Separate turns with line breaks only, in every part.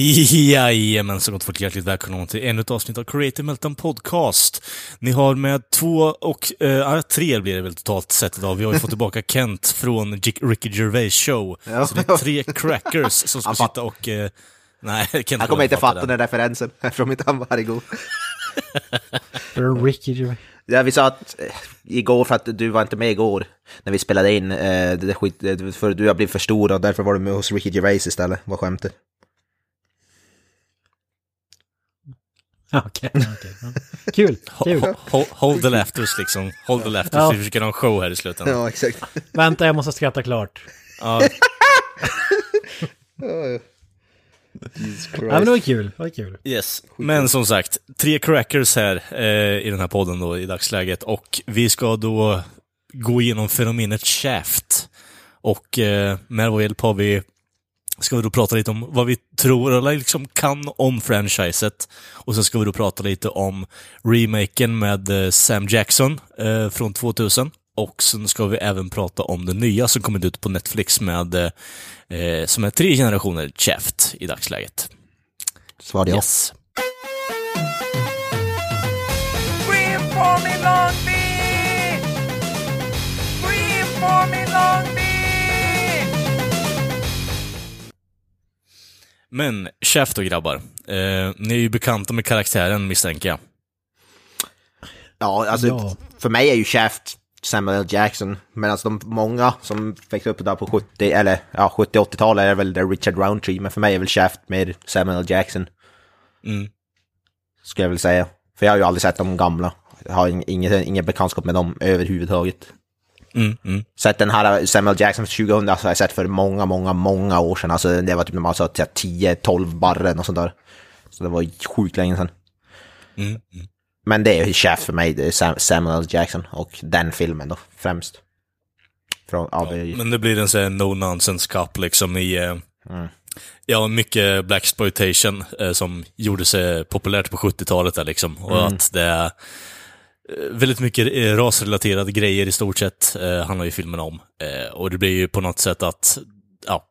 Jajamän, så gott folk hjärtligt välkomna till ännu ett avsnitt av Creative Meltdown Podcast. Ni har med två och, äh, tre blir det väl totalt sett idag. Vi har ju fått tillbaka Kent från Ricky Gervais show.
Ja.
Så det är tre crackers som ska sitta och... äh, nej, Kent
Han kommer inte fatta
det.
den referensen, eftersom inte han var här igår.
För Ricky Gervais.
Ja, vi sa att eh, igår, för att du var inte med igår, när vi spelade in, eh, det skit, för du har blivit för stor och därför var du med hos Ricky Gervais istället, var skämtet.
Ja, Okej, okej. ja. Kul, kul.
Ho- ho- Hold the laughters liksom. Hold the laughters.
Ja.
Vi försöker ha en show här i slutändan.
Ja, exakt.
Vänta, jag måste skratta klart.
Ja,
Jesus
Ja, men det var kul. Det var kul.
Yes. Men som sagt, tre crackers här eh, i den här podden då i dagsläget. Och vi ska då gå igenom fenomenet Shaft. Och eh, med vår hjälp har vi, ska vi då prata lite om vad vi tror, eller liksom kan om franchiset. Och sen ska vi då prata lite om remaken med eh, Sam Jackson eh, från 2000. Och sen ska vi även prata om det nya som kommit ut på Netflix med, eh, eh, som är tre generationer Shaft i dagsläget.
Svarade jag.
Yes. Men Shaft då grabbar. Eh, ni är ju bekanta med karaktären misstänker jag.
Ja, alltså
Ja.
för mig är ju Shaft Samuel L. Jackson, medan de många som växte upp där på 70, eller ja, 70-80-talet är väl det Richard Roundtree, men för mig är väl Shaft mer Samuel L. Jackson.
Mm.
Skulle jag väl säga. För jag har ju aldrig sett de gamla. Jag har ing- ingen, ingen bekantskap med dem överhuvudtaget.
Mm, mm.
Sett den här Samuel Jackson för 2000 alltså, har jag sett för många, många, många år sedan. Alltså det var typ när man sa 10-12 barren och sånt där. Så det var sjukt länge sedan.
Mm, mm.
Men det är ju chef för mig, Samuel. Jackson och den filmen då främst. Från, ja, det
Men det blir en sån här no-nonsense cup liksom i... Eh,
Mm.
Ja, mycket black exploitation eh, som gjorde sig populärt på 70-talet där liksom. Och
Mm.
att det Eh, väldigt mycket eh, rasrelaterade grejer i stort sett eh, handlar ju filmen om. Eh, och det blir ju på något sätt att, ja,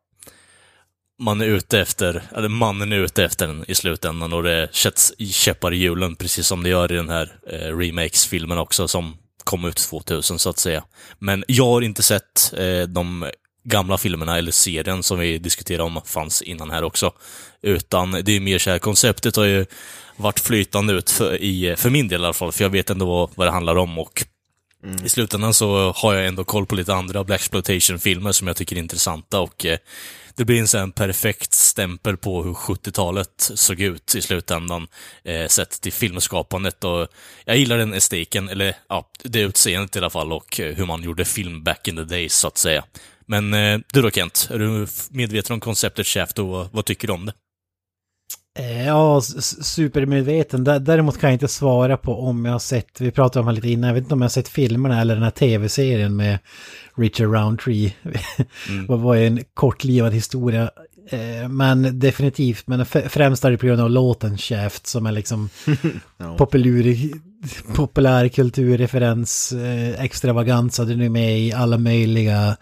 man är ute efter, eller mannen är ute efter den i slutändan och det sätts käppar i hjulen, precis som det gör i den här eh, remakes-filmen också, som kom ut 2000 så att säga. Men jag har inte sett eh, de gamla filmerna, eller serien som vi diskuterade om fanns innan här också. Utan det är mer så här, konceptet har ju varit flytande ut för, i, för min del i alla fall, för jag vet ändå vad, det handlar om och i slutändan så har jag ändå koll på lite andra Black filmer som jag tycker är intressanta och eh, det blir en sån perfekt stämpel på hur 70-talet såg ut i slutändan, eh, sett till filmskapandet och jag gillar den estetiken, eller ja, det utseendet i alla fall och eh, hur man gjorde film back in the days så att säga. Men eh, du då Kent, är du medveten om konceptet Shaft och vad, tycker du om det?
Eh, Ja, supermedveten. Dä- Däremot kan jag inte svara på om jag har sett, vi pratade om det lite innan, jag vet inte om jag har sett filmerna eller den här tv-serien med Richard Roundtree. Det var ju en kortlivad historia. Eh, Men definitivt, men främst är det på grund av låten Shaft som är liksom populär, populärkulturreferens, extravaganza, den är med i alla möjliga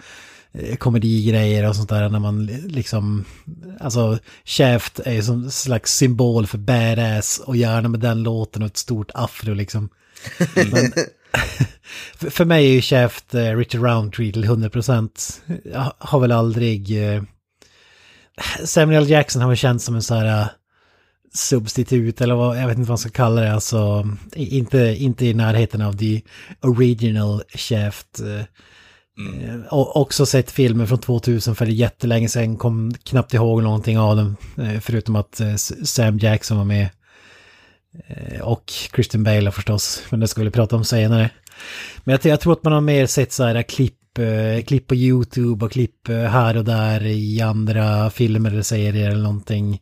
Eh, komedigrejer och sånt där när man liksom, alltså Shaft är ju som en slags symbol för badass och gärna med den låten och ett stort afro liksom. Men, för, mig är ju Shaft eh, Richard Roundtree till 100%. Jag har väl aldrig... Eh, Samuel Jackson har väl känts som en så här substitut eller vad, jag vet inte vad man ska kalla det. Alltså inte, inte i närheten av the original Shaft eh, Eh, Och också sett filmer från 2000 för det är jättelänge sedan, kom knappt ihåg någonting av dem. eh, Förutom att eh, Sam Jackson var med. Och Christian Bale förstås, men det ska vi prata om senare. Men jag, jag tror att man har mer sett så här klipp klipp på YouTube och klipp här och där i andra filmer eller serier eller någonting.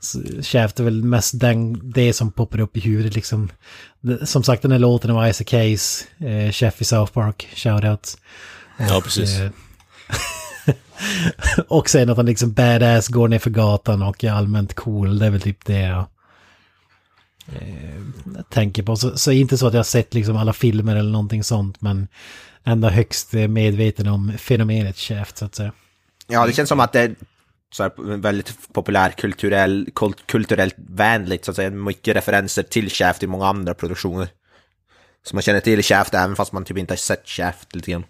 Så Shaft är väl mest den, det som poppar upp i huvudet liksom. Som sagt den här låten av Isaac eh, Chef i South Park, shoutout.
Ja, precis.
Eh, och sen att han liksom badass går ner för gatan och är allmänt cool, det är väl typ det jag eh, tänker på. Så, så inte så att jag har sett liksom alla filmer eller någonting sånt, men ändå högst medveten om fenomenet Shaft så att säga.
Ja, det känns som att det är så här, väldigt populär kulturell, kult, kulturellt vänligt, så att säga. Mycket referenser till Shaft i många andra produktioner. Så man känner till Shaft även fast man typ inte har sett Shaft lite grann.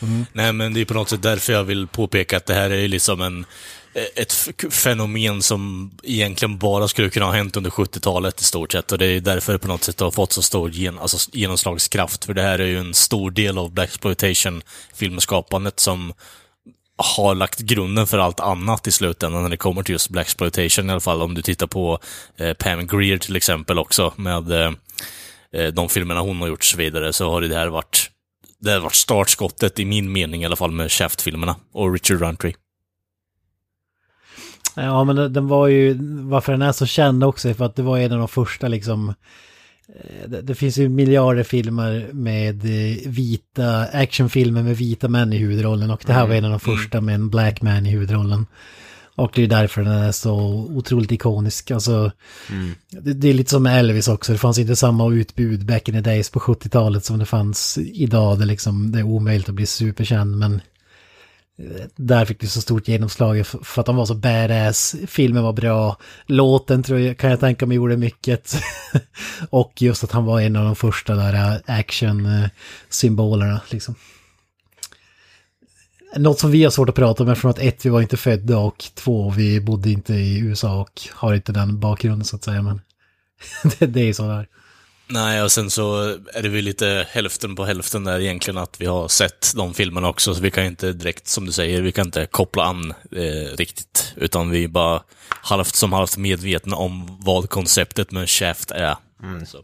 Mm-hmm.
Nej, men det är på något sätt därför jag vill påpeka att det här är ju liksom en, eh, ett fenomen som egentligen bara skulle kunna ha hänt under 70-talet i stort sett. Och det är därför det på något sätt har fått så stor gen, alltså genomslagskraft. För det här är ju en stor del av Blaxploitation-filmskapandet som har lagt grunden för allt annat i slutändan när det kommer till just Blaxploitation i alla fall. Om du tittar på eh, Pam Greer till exempel också med eh, eh de filmerna hon har gjort och så vidare, så har det här varit det har varit startskottet i min mening i alla fall med Shaft-filmerna och Richard Roundtree.
Ja, men den- var ju, varför den är så känd också är för att det var en av de första liksom, eh, det, det finns ju miljarder filmer med eh, vita, actionfilmer med vita män i huvudrollen och det här var en av de första med en black man i huvudrollen. Och det är därför den är så otroligt ikonisk. Alltså, det, det är lite som med Elvis också, det fanns inte samma utbud back in the days på 70-talet som det fanns idag. Det, liksom, det är omöjligt att bli superkänd, men där fick det så stort genomslag för för att de var så badass. Filmen var bra. Låten tror jag, kan jag tänka mig gjorde mycket. och just att han var en av de första där action-symbolerna liksom. Något som vi har svårt att prata om eftersom att ett, vi var inte födda och två, vi bodde inte i USA och har inte den bakgrunden så att säga. Men det, det är så där.
Nej, och sen så är det väl lite hälften på hälften där egentligen att vi har sett de filmerna också, så vi kan inte direkt, som du säger, vi kan inte koppla an eh, riktigt, utan vi är bara halvt som halvt medvetna om vad konceptet med Shaft är. Så.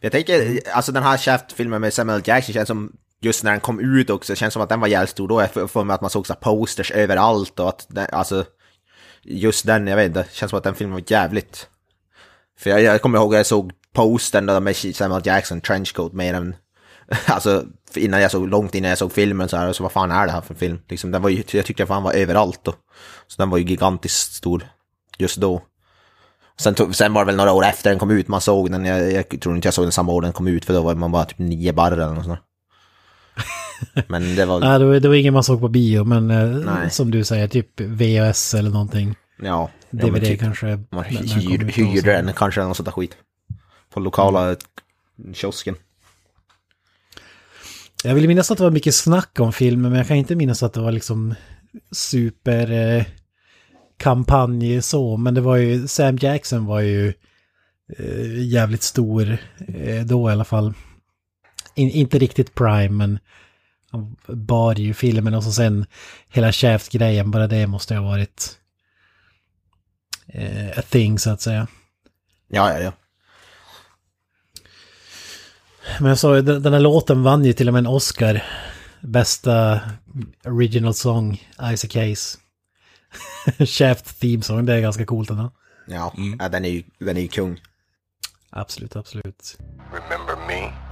Jag tänker, alltså den här Shaft-filmen med Samuel Jackson känns som, just när den kom ut också, det känns som att den var jävligt stor då, Jag för, för mig att man såg så här posters överallt och att, den, alltså, just den, jag vet inte, känns som att den filmen var jävligt. För jag, jag kommer ihåg att jag såg postern där med Samuel Jackson, trenchcoat, mer än, alltså, innan jag såg, långt innan jag såg filmen så här, så vad fan är det här för film? Liksom, den var ju, jag tyckte fan var överallt då. Så den var ju gigantiskt stor, just då. Sen, tog, sen var det väl några år efter den kom ut man såg den. Jag, jag tror inte jag såg den samma år den kom ut för då var man bara typ nio barr eller något sånt. Men det var,
Nej, det var, det var ingen man såg på bio, men eh, som du säger, typ VHS eller någonting.
ja.
DVD
typ,
kanske.
man hyr, hyrde den kanske eller något sånt där skit. På lokala kiosken.
Jag vill minnas att det var mycket snack om filmen, men jag kan inte minnas att det var liksom super eh, kampanj så. Men det var ju, Sam Jackson var ju eh, jävligt stor eh, då i alla fall. In, inte riktigt prime, men han bar ju filmen och så sen hela Shaft-grejen, bara det måste ha varit eh, a thing så att säga.
Ja, ja, ja.
Men jag sa ju, den här låten vann ju till och med en Oscar. Bästa original song, Isaac Hayes. Shaft Theme Song, det är ganska coolt ändå.
Ja, ja den är ju, den är ju kung.
Absolut, absolut.
Remember me?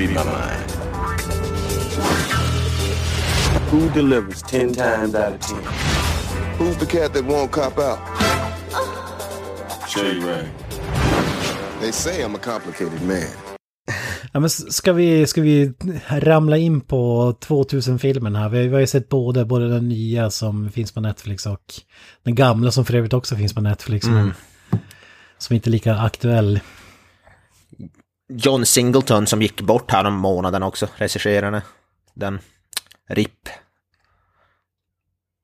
Read my mind. Who delivers 10 times out of 10?
Who's the cat that won't cop out?
Shady Ray.
They say I'm a complicated man.
Ja, men s- ska vi, ska vi ramla in på 2000-filmen här? Vi har, vi har ju sett både, både den nya som finns på Netflix och den gamla som för övrigt också finns på Netflix. Men som inte är lika aktuell.
John Singleton som gick bort här om månaden också, regisserade den. RIP.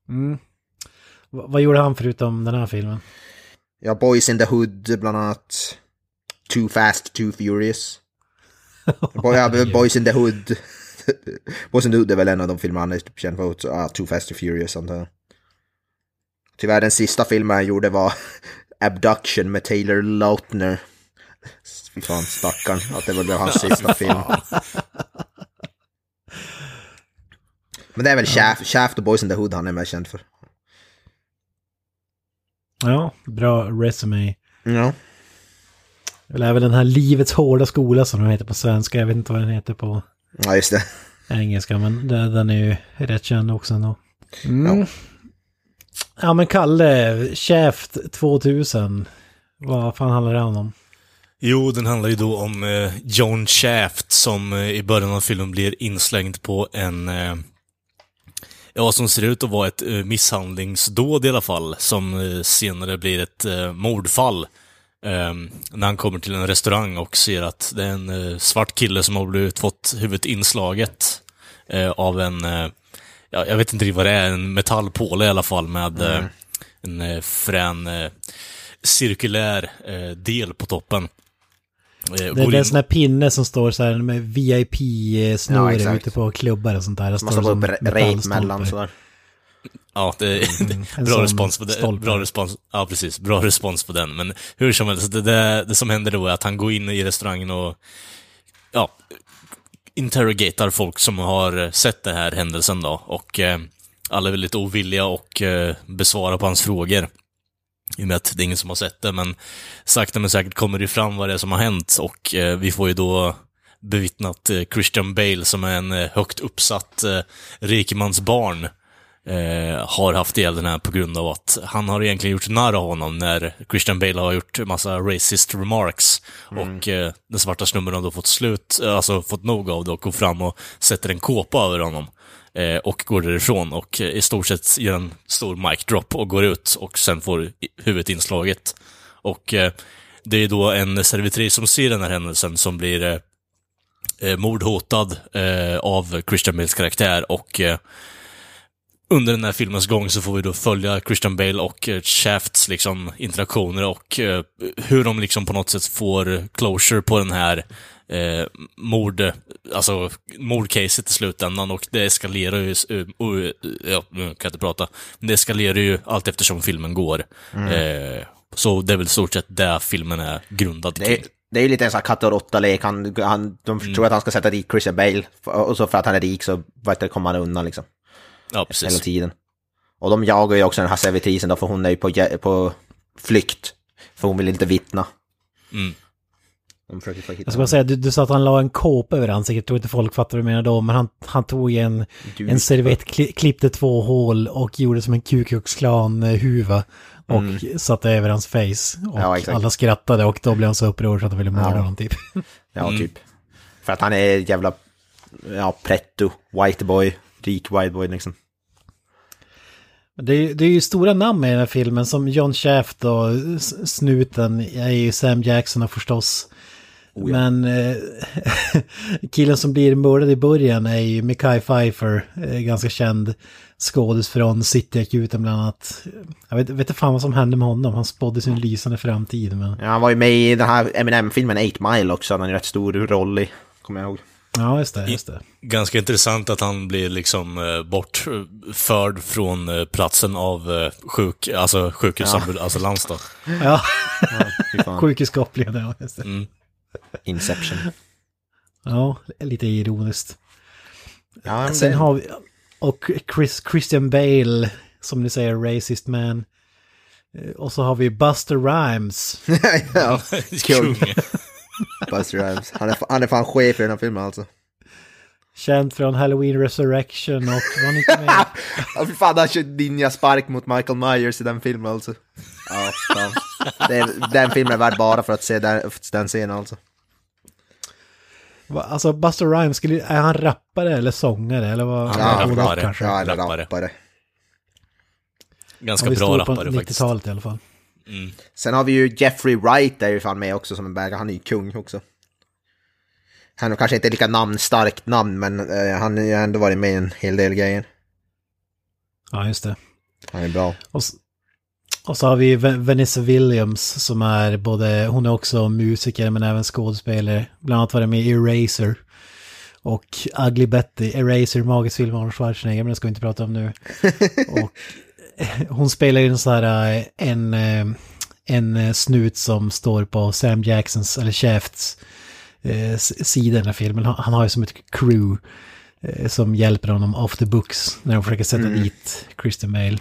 Mm. Vad gjorde han förutom den här filmen?
Ja, Boys in the Hood bland annat. Too Fast, Too Furious. Boys in the Hood. Boys in the Hood är väl en av de filmer han är typ känd för. Så, ja, Too Fast, Too Furious antar jag. Tyvärr den sista filmen han gjorde var Abduction med Taylor Lautner. Fan, stackarn. Att det var blev hans sista film. Men det är väl Shaft, Shaft och Boys in the Hood han är mest känd för.
Ja, bra resume.
Ja.
Eller även den här Livets hårda skola som den heter på svenska. Jag vet inte vad den heter på
Ja, just det.
engelska, men den, är ju rätt känd också ändå. Mm. Ja. men Kalle, Shaft 2000. Vad fan handlar det om?
Jo, den handlar ju då om eh, John Shaft som eh, i början av filmen blir inslängd på en eh, Ja, som ser ut att vara ett eh, misshandlingsdåd i alla fall, som eh, senare blir ett eh, mordfall. Ehm, när han kommer till en restaurang och ser att det är en eh, svart kille som har blivit, fått huvudet inslaget av en, ja, jag vet inte vad det är, en metallpåle i alla fall med eh, en frän cirkulär eh, del på toppen. Eh,
Det, är en sån här pinne som står så här med
Ja,
VIP-snurr
exakt.
ute på klubbar och sånt där. Det
Man
står som metallstolpar.
mellan sådär.
Ja, det,
Mm,
bra respons på det.
stolpe.
Bra respons, ja, precis. Bra respons på den. Men hur som helst, det, det, det som händer då är att han går in i restaurangen och ja, interrogatar folk som har sett den här händelsen då. Och eh, alla är väldigt ovilliga och eh, besvara på hans frågor. I och med att det är ingen som har sett det, men sakta men säkert kommer det fram vad det är som har hänt och eh, vi får ju då bevittnat eh, Christian Bale som är en eh, högt uppsatt eh, rikemansbarn eh, har haft ihjäl den här på grund av att han har egentligen gjort narr av honom när Christian Bale har gjort massa racist remarks. Och eh, den svarta snubben har då fått slut, eh, alltså fått nog av det och går fram och sätter en kåpa över honom. Eh, och går därifrån och eh, i stort sett gör en stor mic drop och går ut och sen får huvudet inslaget. Och eh, det är då en servitris som ser den här händelsen som blir eh, eh mordhotad eh, av Christian Bales karaktär och under den här filmens gång så får vi då följa Christian Bale och Shafts liksom interaktioner och hur de liksom på något sätt får closure på den här eh, mord, alltså mordcaset i slutändan och det eskalerar ju, eh, och, ja, nu kan jag inte prata, men det eskalerar ju allt eftersom filmen går. Eh, så det är väl stort sett där filmen är grundad
Det
kring.
det är ju lite en sån här katt och råtta-lek. Han, han, de
Mm.
tror att han ska sätta dit Christian Bale. Och så för att han är rik så vet kommer han undan liksom.
Ja,
Hela
precis.
tiden. Och de jagar ju också den här servitrisen då, för hon är ju på, på flykt. För hon vill inte vittna.
Mm.
De försöker få hitta
Jag ska bara säga, du, du sa att han la en kåpa över ansiktet, jag tror inte folk fattar vad du menar då, men han, han tog en,
Du-
en servett, kli, klippte två hål och gjorde som en Ku Klux Klan-huva och satte över hans face. Och
Mm. Ja,
alla skrattade och då blev han så upprörd så att de ville mörda
Ja.
honom typ.
Ja, typ. För att han är jävla, ja, pretto, white boy, rik white boy liksom.
Det är, det är ju stora namn i den här filmen som John Shaft och snuten är ju Sam Jackson förstås.
Oh, ja.
Men eh, killen som blir mördad i början är ju Mekhi Pfeiffer, eh, ganska känd skådis från Cityakuten bland annat. Jag vet, vet inte fan vad som hände med honom, han spådde sin lysande framtid. Men...
Ja, han var ju med i den här Eminem-filmen 8 Mile också, han har en rätt stor roll i, kommer jag ihåg.
Ja, just det, just det.
Ganska intressant att han blir liksom eh, bortförd från eh, platsen av eh, sjuk, alltså sjukhusambulans då.
Ja,
fan.
sjukhuskopplingen, ja, just det.
Mm.
Inception.
Ja, lite ironiskt.
Ja,
Sen
det-
har vi, och Chris, Christian Bale, som ni säger, racist man. Eh, Och så har vi Buster Rhymes.
ja,
Kung.
Buster Rhymes. Han är, han är fan chef i den här filmen alltså.
Känd från Halloween Resurrection och var inte med?
Ja, fy fan, han körde ninja-spark mot Michael Myers i den filmen alltså. Ja, fan. Det är, den filmen är värd bara för att se den, den scenen alltså.
Va- Alltså Buster Rhymes, är han rappare eller sångare? Eller vad?
Han
är
rappare.
kanske.
Ja, eller
Rappare.
rappare.
Ganska
är
bra rappare faktiskt.
90-talet i alla fall.
Sen har vi ju Jeffrey Wright är ju fan med också som en bägare, han är ju kung också. Han har kanske inte lika namnstarkt namn, men eh, han har ju ändå varit med i en hel del grejer.
Ja, just det.
Han är bra.
Och, och så har vi Va- Vanessa Williams som är både, hon är också musiker men även skådespelare. Bland annat var det med i Eraser. Och Ugly Betty, Eraser, magisk film Arnold Schwarzenegger, men det ska vi inte prata om nu. och hon spelar ju en sån här, eh, en, eh, en eh, snut som står på Sam Jacksons, eller Shafts, eh, sida i den här filmen. Han, har ju som ett crew eh, som hjälper honom off the books när de försöker sätta dit Christian Bale.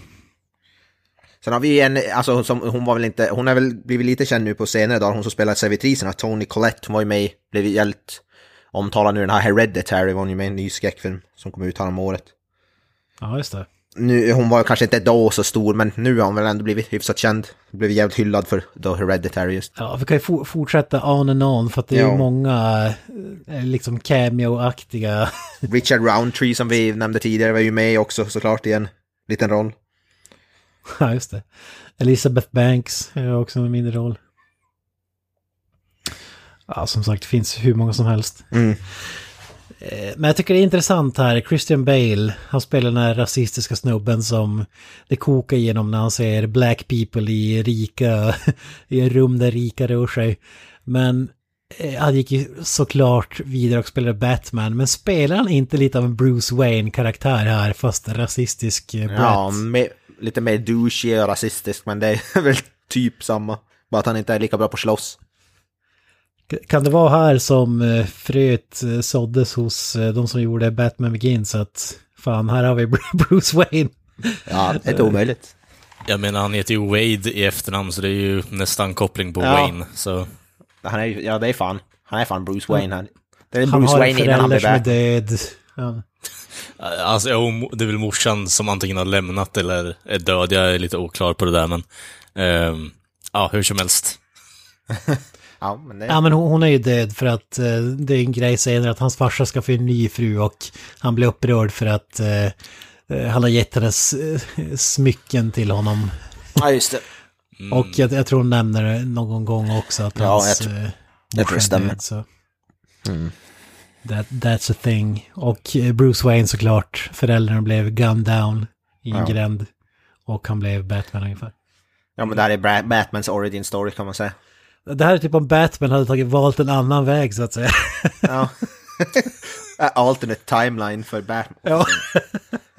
Sen har vi en, alltså som, hon var väl inte, hon har väl blivit lite känd nu på senare dagar, hon som spelar servitrisen, Tony Collette, hon var ju med, blev jävligt omtalad nu, den här Hereditary var hon ju med i en ny skräckfilm som kom ut här om året.
Ja, just det.
Nu, hon var kanske inte då så stor, men nu har hon väl ändå blivit hyfsat känd. Blivit jävligt hyllad för då Hereditary just.
Ja, vi kan ju for, fortsätta on and on för att det är
Ja.
många eh, liksom cameo-aktiga.
Richard Roundtree som vi nämnde tidigare var ju med också såklart i en liten roll.
ja, just det. Elizabeth Banks är också en mindre roll. Ja, som sagt, det finns hur många som helst.
Mm.
Eh, Men jag tycker det är intressant här, Christian Bale, han spelar den här rasistiska snubben som det kokar igenom när han ser black people i rika, i rum där rika rör sig. Men eh, han gick ju såklart vidare och spelade Batman, men spelar han inte lite av en Bruce Wayne-karaktär här, fast rasistisk eh, Brett?
Ja, med, lite mer douchey och rasistisk, men det är väl typ samma. Bara att han inte är lika bra på att slåss.
Kan det vara här som eh, fröet eh, såddes hos eh, de som gjorde Batman Begins att fan, här har vi Bruce Wayne.
Ja, det är inte omöjligt.
Jag menar, han heter ju Wade i efternamn, så det är ju nästan koppling på
Ja.
Wayne. Så
Han är ju, ja det är fan. Han är fan Bruce Wayne här. Det är
Han
Bruce Wayne innan han blev
som är död. Ja.
Alltså, ja, och det är väl morsan som antingen har lämnat eller är död. Jag är lite oklar på det där, men... ehm, ja, hur som helst.
Ja, men det...
ja, men hon, hon är ju död för att eh, det är en grej senare att hans farsa ska få en ny fru och han blir upprörd för att eh, eh, han har gett hennes eh, smycken till honom.
Ja, just det.
Och jag, jag tror hon nämner det någon gång också att
Ja,
hans
jag
eh,
jag tror det stämmer.
död, så. That, that's a thing. Och eh, Bruce Wayne såklart, föräldrarna blev gunned down i en
Ja.
gränd. Och han blev Batman ungefär.
Ja, men det här är Batmans origin story kan man säga.
Det här är typ om Batman hade tagit valt en annan väg så att säga.
Ja. Alternate timeline för Batman.
Ja.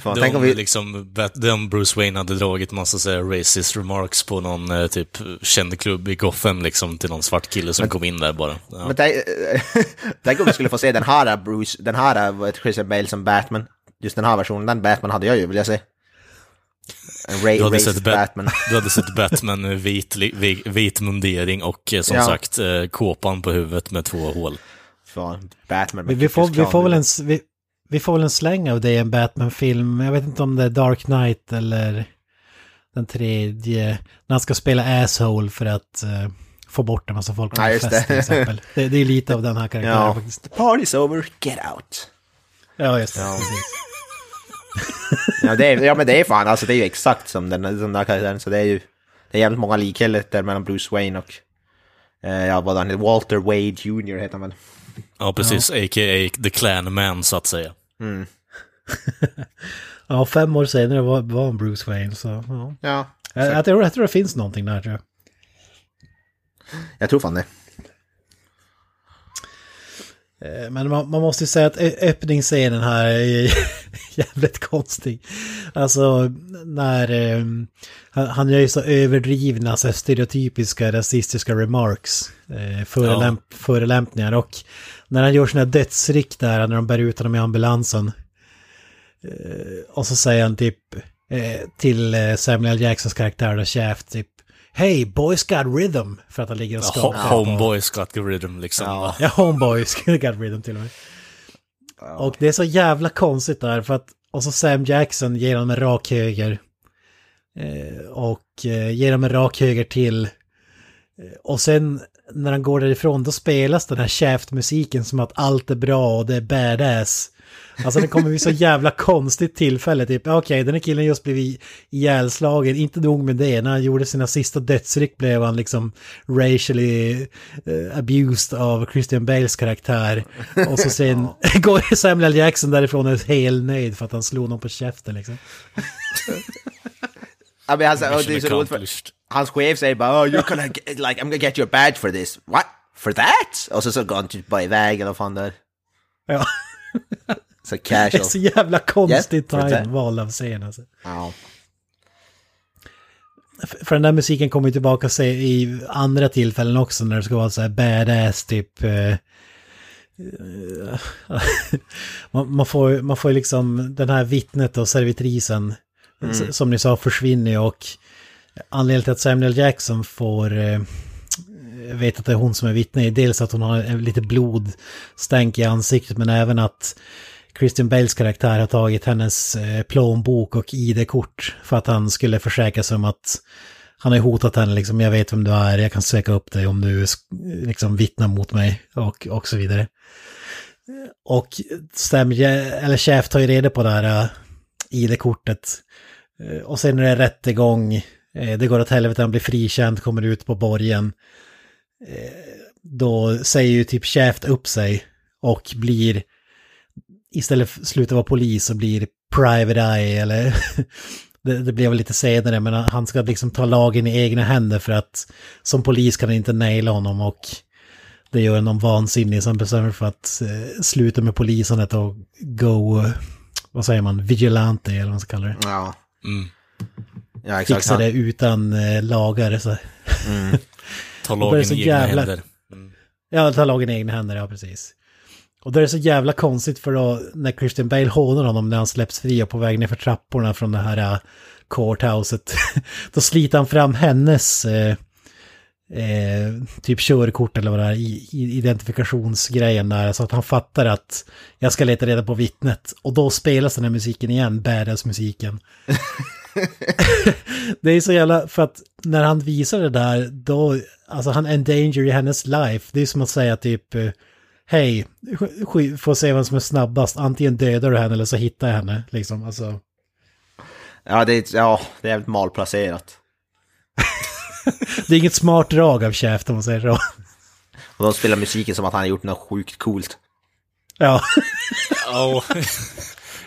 Fan,
De,
tänk om vi...
liksom, de Bruce Wayne hade dragit massa så här, racist remarks på någon eh, typ känd klubb i Gotham liksom till någon svart kille som kom in där bara. Ja.
Men tänk, tänk om vi skulle få se den här Bruce, den här Christian Bale som Batman. Just den här versionen, den Batman hade jag ju vill jag säga. En ra-
Du hade, sett Bat-
Batman.
du hade sett Batman med vit, li- vi- vit mundering och eh, som
Ja.
sagt eh, kåpan på huvudet med två hål.
Fan, Batman
Vi,
med
vi, får, vi, får väl en, vi, vi får väl en släng av det i en Batman-film. Jag vet inte om det är Dark Knight eller den tredje. När han ska spela asshole för att eh, få bort en massa folk på
Ja,
fest
det.
till exempel. Det, det är lite av den här karaktären
Ja.
faktiskt.
The party's over, get out.
Ja, just det.
Ja.
Precis.
Ja, det är, ja men det är fan, alltså det är ju exakt som den, den här karaktären, så det är ju... Det är jävligt många likheter mellan Bruce Wayne och... Eh, ja, vad han heter, Walter Wade Jr. heter han väl?
Ja, precis. A.k.a. The Clan Man, så att säga.
Ja, fem år senare var, var han Bruce Wayne. Så, ja.
Ja.
jag, jag, tror, jag tror det finns någonting där tror jag.
Jag tror fan det.
Eh, Men man, man måste ju säga att öppningsscenen här är jävligt konstig. Alltså när eh, han, han gör ju så överdrivna, så stereotypiska rasistiska remarks, eh, förelämp, förelämpningar och när han gör sina dödsryck där när de bär ut honom i ambulansen. Eh, och så säger han typ eh, till eh, Samuel Jacksons karaktär då, Shaft typ Hey, boys got rhythm! För att han ligger och skakar.
ho- Homeboy Scott Rhythm liksom.
Ja.
Ja, Homeboys got rhythm till och med. Och det är så jävla konstigt där för att, och så Sam Jackson ger honom en rak höger. Eh, och eh, ger honom en rak höger till. Och sen när han går därifrån då spelas den här Shaft-musiken som att allt är bra och det är badass. Alltså det kommer vid så jävla konstigt tillfälle, typ okej den här killen just blivit ihjälslagen, inte nog med det, när han gjorde sina sista dödsryck blev han liksom racially eh, abused av Christian Bales karaktär. Och så sen går Samuel Jackson därifrån och är helt nöjd för att han slog någon på käften liksom.
Ja, men alltså, det är så roligt för. Hans chef säger bara oh, you're gonna get, like I'm gonna get you a badge for this. What? For that? Och så så går han typ bara iväg eller vad fan det är.
Ja,
Så
det är
casual.
så jävla konstigt
Yeah, for
time
that.
val av scen alltså.
Ja.
för den där musiken kommer ju tillbaka sig i andra tillfällen också när det ska vara så här badass typ. eh, eh, man, man, får, man får liksom den här vittnet och servitrisen s- som ni sa försvinner och anledningen till att Samuel Jackson får eh, veta att det är hon som är vittne är dels att hon har lite blodstänk i ansiktet men även att Christian Bales karaktär har tagit hennes eh, plånbok och ID-kort för att han skulle försäkra sig om att han har hotat henne liksom, jag vet vem du är, jag kan söka upp dig om du liksom vittnar mot mig och, och så vidare. Och Sam, eller Chef tar ju reda på det här eh, ID-kortet. Eh, och sen är det rättegång, det går åt helvete, han blir frikänd, kommer ut på borgen. Eh, Då säger ju typ Shaft upp sig och blir, istället för att sluta vara polis och blir private eye eller det, det blev lite senare men han ska liksom ta lagen i egna händer för att som polis kan han inte naila honom och det gör honom vansinnig så han bestämmer för att eh, sluta med polisandet och go, eh, vad säger man, vigilante eller vad man ska kalla det.
Ja.
Mm.
Ja, exakt.
Fixa det utan eh, lagar. Så.
Ta
då är
lagen
så
i egna
jävla-
händer.
Ja, ta lagen i egna händer, ja precis. Och då är det så jävla konstigt för då när Christian Bale hånar honom när han släpps fri och på väg ner för trapporna från det här uh, courthouset. då sliter han fram hennes eh, eh, typ körkort eller vad det är, identifikationsgrejen där. Så att han fattar att jag ska leta reda på vittnet. Och då spelas den här musiken igen, badass-musiken. det är så jävla, för att när han visar det där, då, alltså han endanger i hennes life. Det är som att säga typ, eh, hej, får se vem som är snabbast, antingen dödar du henne eller så hittar jag henne. Liksom, alltså.
Ja, det är, ja, det är jävligt malplacerat.
Det är inget smart drag av Shaft om man säger så.
Och de spelar musiken som att han har gjort något sjukt coolt.
Ja,
Ja,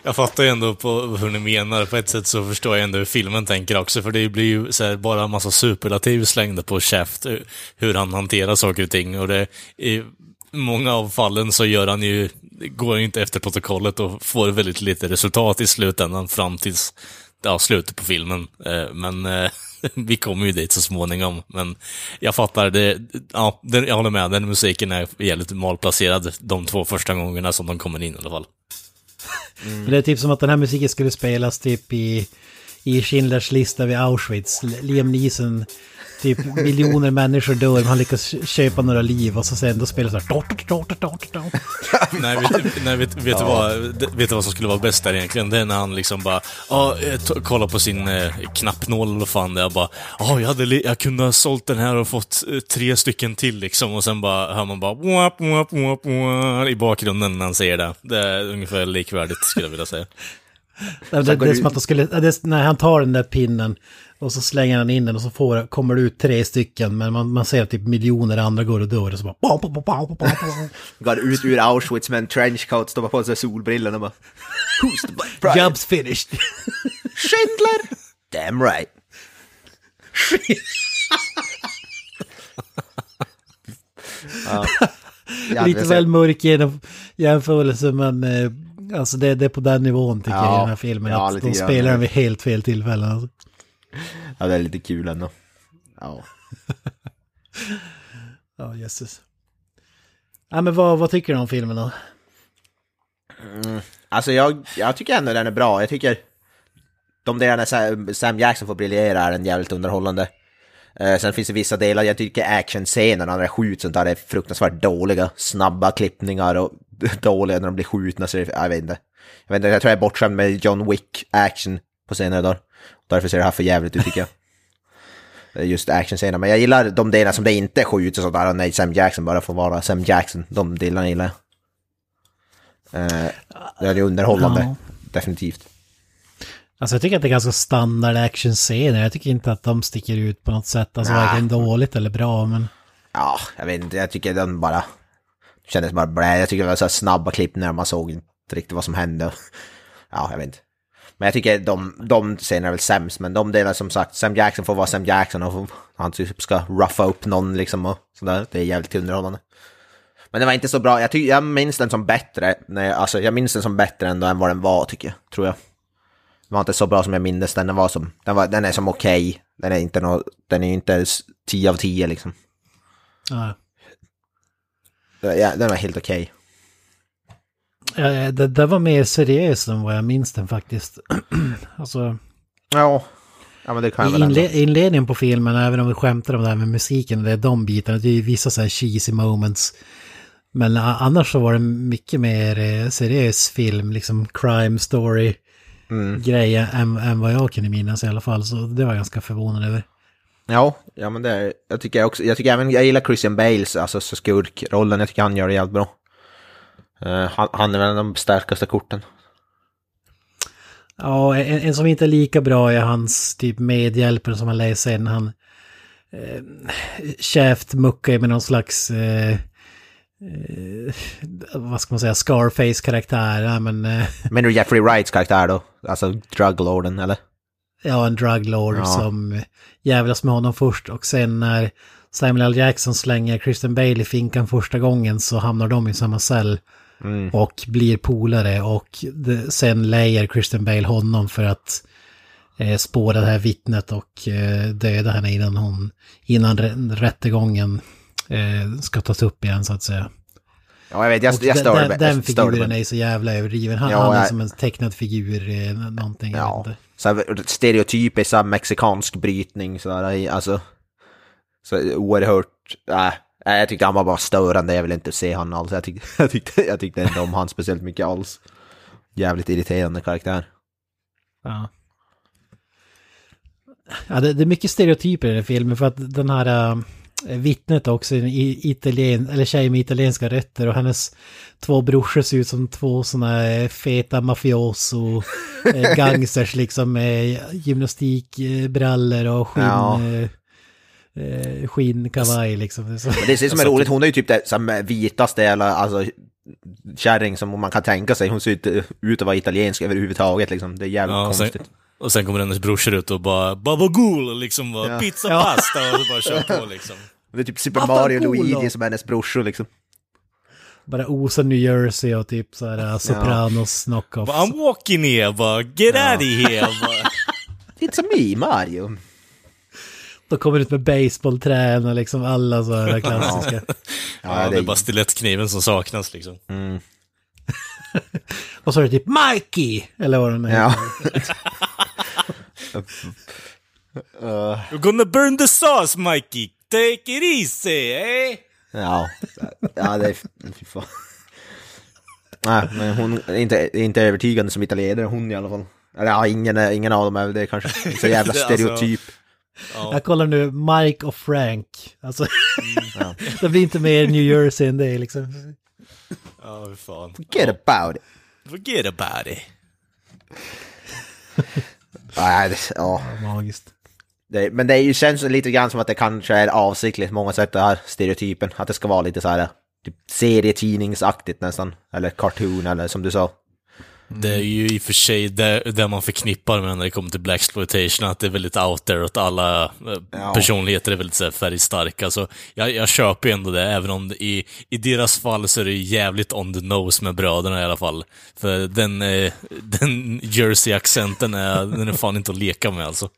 jag fattar ju ändå på hur ni menar. På ett sätt så förstår jag ändå hur filmen tänker också, för det blir ju så här bara en massa superlativ slängda på käft, eh, hur han hanterar saker och ting. Och det, i många av fallen så gör han ju, går han ju inte efter protokollet och får väldigt lite resultat i slutändan fram tills ja, slutet på filmen. Eh, men eh, vi kommer ju dit så småningom. Men jag fattar, det, ja, jag håller med, den musiken är jävligt malplacerad de två första gångerna som de kommer in i alla fall.
Men det är typ som att den här musiken skulle spelas typ i, i Schindlers lista vid Auschwitz. Liam Neeson, typ miljoner människor dör, men han lyckas köpa några liv och så sen då spelar det så här...
Nej, vet, nej, vet, vet, du vad, vet du vad som skulle vara bäst där egentligen? Det är när han liksom bara, ja, kollar på sin eh, knappnål eller vad fan det är, bara, ja, jag, hade jag kunde ha sålt den här och fått eh, tre stycken till liksom, och sen bara hör man bara wap, wap, wap, wap, i bakgrunden när han säger det. Det är ungefär likvärdigt skulle jag vilja säga.
Det, det, är som att de skulle, det är, när han tar den där pinnen och så slänger han in den och så får, kommer det ut tre stycken men man, man ser att typ miljoner andra går och dör och så bara...
Går ut ur Auschwitz med en trenchcoat, stoppar på sig solbrillorna och bara... Who's the black pride?
Jobs finished.
Schindler! Damn right. ja. Ja,
Lite väl mörk jämförelse men eh, alltså det, det är på den nivån tycker
Ja,
jag i den här filmen. att de spelar den vid helt fel tillfällen. Alltså.
Ja, det är lite kul ändå. Ja.
Ja, jösses. Ja, men vad, vad tycker du om filmen då?
Alltså jag, jag tycker ändå den är bra. Jag tycker de delarna Sam- Sam Jackson får briljera är en jävligt underhållande. Eh, sen finns det vissa delar, jag tycker actionscenerna när det skjuts sånt där är fruktansvärt dåliga. Snabba klippningar och dåliga när de blir skjutna. Så jag vet inte. Jag vet inte, jag tror jag är bortskämd med John Wick action på senare dagar. Därför ser det här för jävligt ut tycker jag. Är Just actionscenerna. Men jag gillar de delar som det inte skjuts och sånt där. När Sam Jackson bara får vara Sam Jackson. De delarna gillar jag. Eh, det är underhållande.
Ja.
Definitivt.
Alltså jag tycker att det är ganska standard actionscener. Jag tycker inte att de sticker ut på något sätt. Alltså
Nej.
varken dåligt eller bra men...
Ja, jag vet inte. Jag tycker den bara kändes bara blä. Jag tycker det var så snabba klipp när man såg inte riktigt vad som hände. Ja, jag vet inte. Men jag tycker de, de scenerna är väl sämst. Men de delar som sagt, Sam Jackson får vara Sam Jackson och han typ ska ruffa upp någon liksom och sådär. Det är jävligt underhållande. Men det var inte så bra. Jag, ty- jag minns den som bättre. Nej, alltså jag minns den som bättre ändå än vad den var tycker jag. Tror jag. var inte så bra som jag minns den. Den, var som, den, var, den är som okej. Den är inte nå, den är inte ens 10 av 10 liksom.
Ja.
Ja, den var helt okej.
Ja, det, det var mer seriöst än vad jag minns den faktiskt. alltså,
Ja. ja, men det kan jag väl
inle inledningen på filmen, även om vi skämtar om det här med musiken, det är de bitarna, det är ju vissa så här cheesy moments. Men annars så var det mycket mer eh, seriös film, liksom crime story grejer än, än vad jag kunde minnas i alla fall. Så det var jag ganska förvånad över.
Ja, ja men det är, jag tycker också, jag tycker även, jag gillar Christian Bales, alltså så skurkrollen, jag tycker han gör det jävligt bra. Eh, han, han är väl de starkaste korten.
Ja, en, en som inte är lika bra är hans typ medhjälpare som han läser sen. Han eh, käftmuckar med någon slags, eh, eh, vad ska man säga, Scarface-karaktär. Ja, men, eh,
Men du Jeffrey Wrights karaktär då? Alltså druglorden, eller?
ja, en druglord
Ja.
som jävlas med honom först och sen när Samuel L. Jackson slänger Christian Bale i finkan första gången så hamnar de i samma cell och blir polare och det, sen lejer Christian Bale honom för att eh, spåra det här vittnet och eh, döda henne innan hon, innan rä- rättegången eh, ska tas upp igen så att säga.
Ja, jag vet, jag, jag
den,
störde
den,
mig.
den
störde
figuren är så jävla överdriven. Han,
Ja,
han är
jag-
som en tecknad figur, eh, någonting.
Ja, så här, stereotypisk mexikansk brytning så här, i- alltså. Så oerhört, äh, nej, jag tyckte han var bara störande, jag vill inte se han alls. Jag tyckte, jag tyckte, jag tyckte inte om han speciellt mycket alls. Jävligt irriterande karaktär.
Ja. Ja, det, det är mycket stereotyper i den filmen för att den här äh, vittnet också, en italien, eller tjej med italienska rötter och hennes två brorsor ser ut som två sådana äh, feta mafioso äh, gangsters liksom med gymnastikbrallor och skinn,
Ja.
Äh, äh, skinnkavaj liksom. Det är så-
det som är roligt, hon är ju typ det som vitaste eller alltså kärring som man kan tänka sig. Hon ser inte ut att vara italiensk överhuvudtaget liksom. Det är jävligt
Ja, och, sen,
konstigt.
och sen kommer hennes brorsor ut och bara Babagul liksom, bara,
Ja.
pizza pasta och så bara kör på liksom.
Det är typ Super Mario och. Luigi som är hennes brorsor liksom.
Bara osa New Jersey och typ så här Sopranos knockoffs.
I'm walking here, bara, get out of here. Bara.
It's a me, Mario.
Då kommer ut med baseballträn och liksom alla så här klassiska.
Ja, det är bara stilettkniven som saknas liksom.
Och så är det typ Mikey! Eller vad den är.
Ja.
You're gonna burn the sauce, Mikey! Take it easy, eh?
Ja, ja det är... Fy fan. Nej, men hon är inte, inte övertygande som italienare, hon i alla fall. Eller ja, ingen, ingen av dem är det kanske. Så jävla
Det är alltså-
stereotyp.
Jag kollar nu Mike och Frank. Alltså,
Ja.
det blir inte mer New Jersey än det liksom.
Ja, hur fan.
Get about it.
Forget about it.
Nej, det, ja.
Magiskt.
Det, men det är ju, känns lite grann som att det kanske är avsiktligt på många sätt det här stereotypen. Att det ska vara lite så här typ serietidningsaktigt nästan. Eller cartoon eller som du sa.
Det är ju i och för sig det, det man förknippar med när det kommer till Black exploitation att det är väldigt out there och att alla eh,
Ja.
personligheter är väldigt så här, färgstarka. Så jag, jag köper ju ändå det, även om det i, i deras fall så är det jävligt on the nose med bröderna i alla fall. För den, eh, den Jersey-accenten är, den är fan inte att leka med alltså.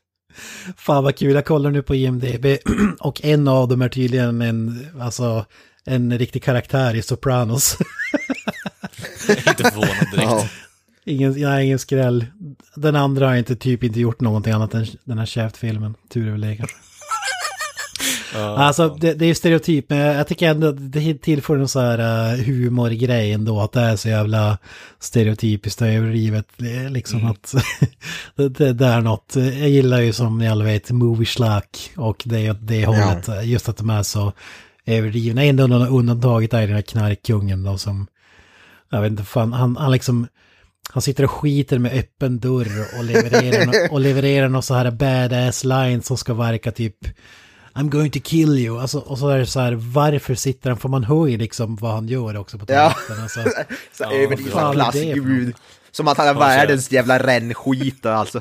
Fan vad kul, jag kollar nu på IMDB och en av dem är tydligen en, alltså, en riktig karaktär i Sopranos.
inte förvånad direkt.
Ja.
Ingen, nej, ingen skräll. Den andra har inte typ inte gjort någonting annat än den här käftfilmen. Tur är väl det kanske. Alltså det, det är ju stereotyp, men jag tycker ändå att det tillför en så här uh, humorgrej ändå, att det är så jävla stereotypiskt och överdrivet. Liksom att det, det, det är något, jag gillar ju som ni alla vet movie slack och det är det hållet, just att de är så överdrivna. Ändå undantaget är den här knarkkungen då som, jag vet inte fan, han, han liksom han sitter och skiter med öppen dörr och levererar, och levererar någon så här badass line som ska verka typ I'm going to kill you. Alltså, och så är det så här, varför sitter han? För man hör ju liksom vad han gör också på
Ja.
toaletten. Alltså.
Så
Ja,
det är för
gud. Som att han är världens jävla rännskit alltså.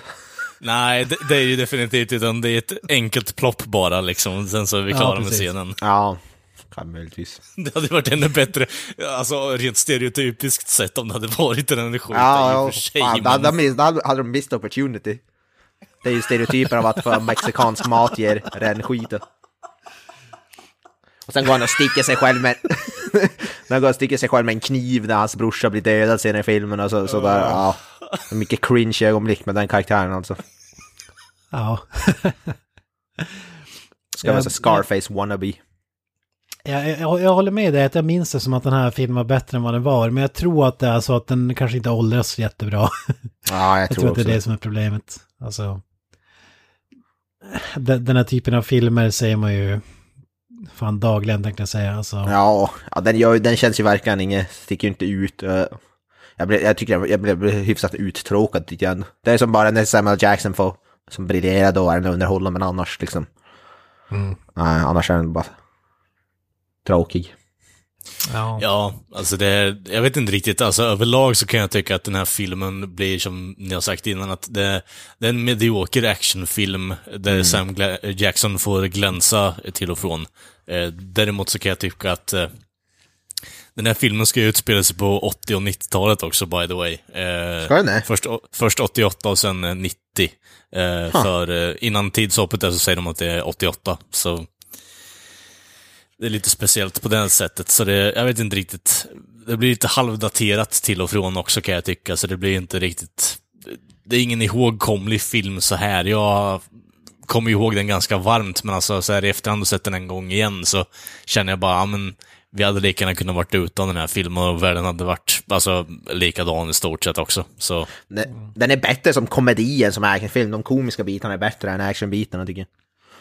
Nej, det, det är ju definitivt utan det är ett enkelt plopp bara liksom. Sen så är vi
Ja,
klara med
precis.
scenen.
Ja. Kan möjligtvis.
Det hade varit ännu bättre, alltså rent stereotypiskt sett om det hade varit en energiskjuten
Ja,
i och för sig.
fan,
men-
hade de hade hade de missed opportunity. Det är ju stereotyper av att få mexikansk mat ger rännskiten. Och sen går han och sticker sig själv med... han går och sticker sig själv med en kniv när hans brorsa blir dödad senare i filmen och så, så där, ja. Mycket cringe ögonblick med den karaktären alltså.
Ja.
Ska vara så Scarface wannabe.
Jag, jag, jag håller med dig att jag minns det som att den här filmen var bättre än vad den var. Men jag tror att det är så att den kanske inte åldras jättebra.
Ja, jag,
Jag
tror,
tror att det är det som är problemet. Alltså, den, den här typen av filmer säger man ju fan dagligen tänkte jag säga. Alltså,
Ja, ja den, gör, den känns ju verkligen inget, sticker ju inte ut. eh. Jag, blev, jag tycker jag, jag blev hyfsat uttråkad tycker jag. Det är som bara när Samuel Jackson får, som briljerar då är den underhållande, men annars liksom. Nej, annars är den bara tråkig.
ja.
Ja, alltså det, är- jag vet inte riktigt, alltså överlag så kan jag tycka att den här filmen blir som ni har sagt innan, att det, det är en medioker actionfilm där Sam Gla- Jackson får glänsa till och från. Eh, däremot så kan jag tycka att eh, den här filmen ska ju utspela sig på 80 och 90-talet också, by the way. Eh,
Ska den det?
Först, först 88 och sen eh, 90. Eh, För eh, innan tidshoppet där så säger de att det är 88, så det är lite speciellt på det sättet, så det, jag vet inte riktigt. Det blir lite halvdaterat till och från också kan jag tycka, så det blir inte riktigt... Det är ingen ihågkomlig film så här. Jag kommer ihåg den ganska varmt, men alltså så här i efterhand och sett den en gång igen så känner jag bara, ja men vi hade lika gärna kunnat varit utan den här filmen och världen hade varit alltså, likadan i stort sett också. Så
Den, är bättre som komedi än som actionfilm. De komiska bitarna är bättre än actionbitarna tycker jag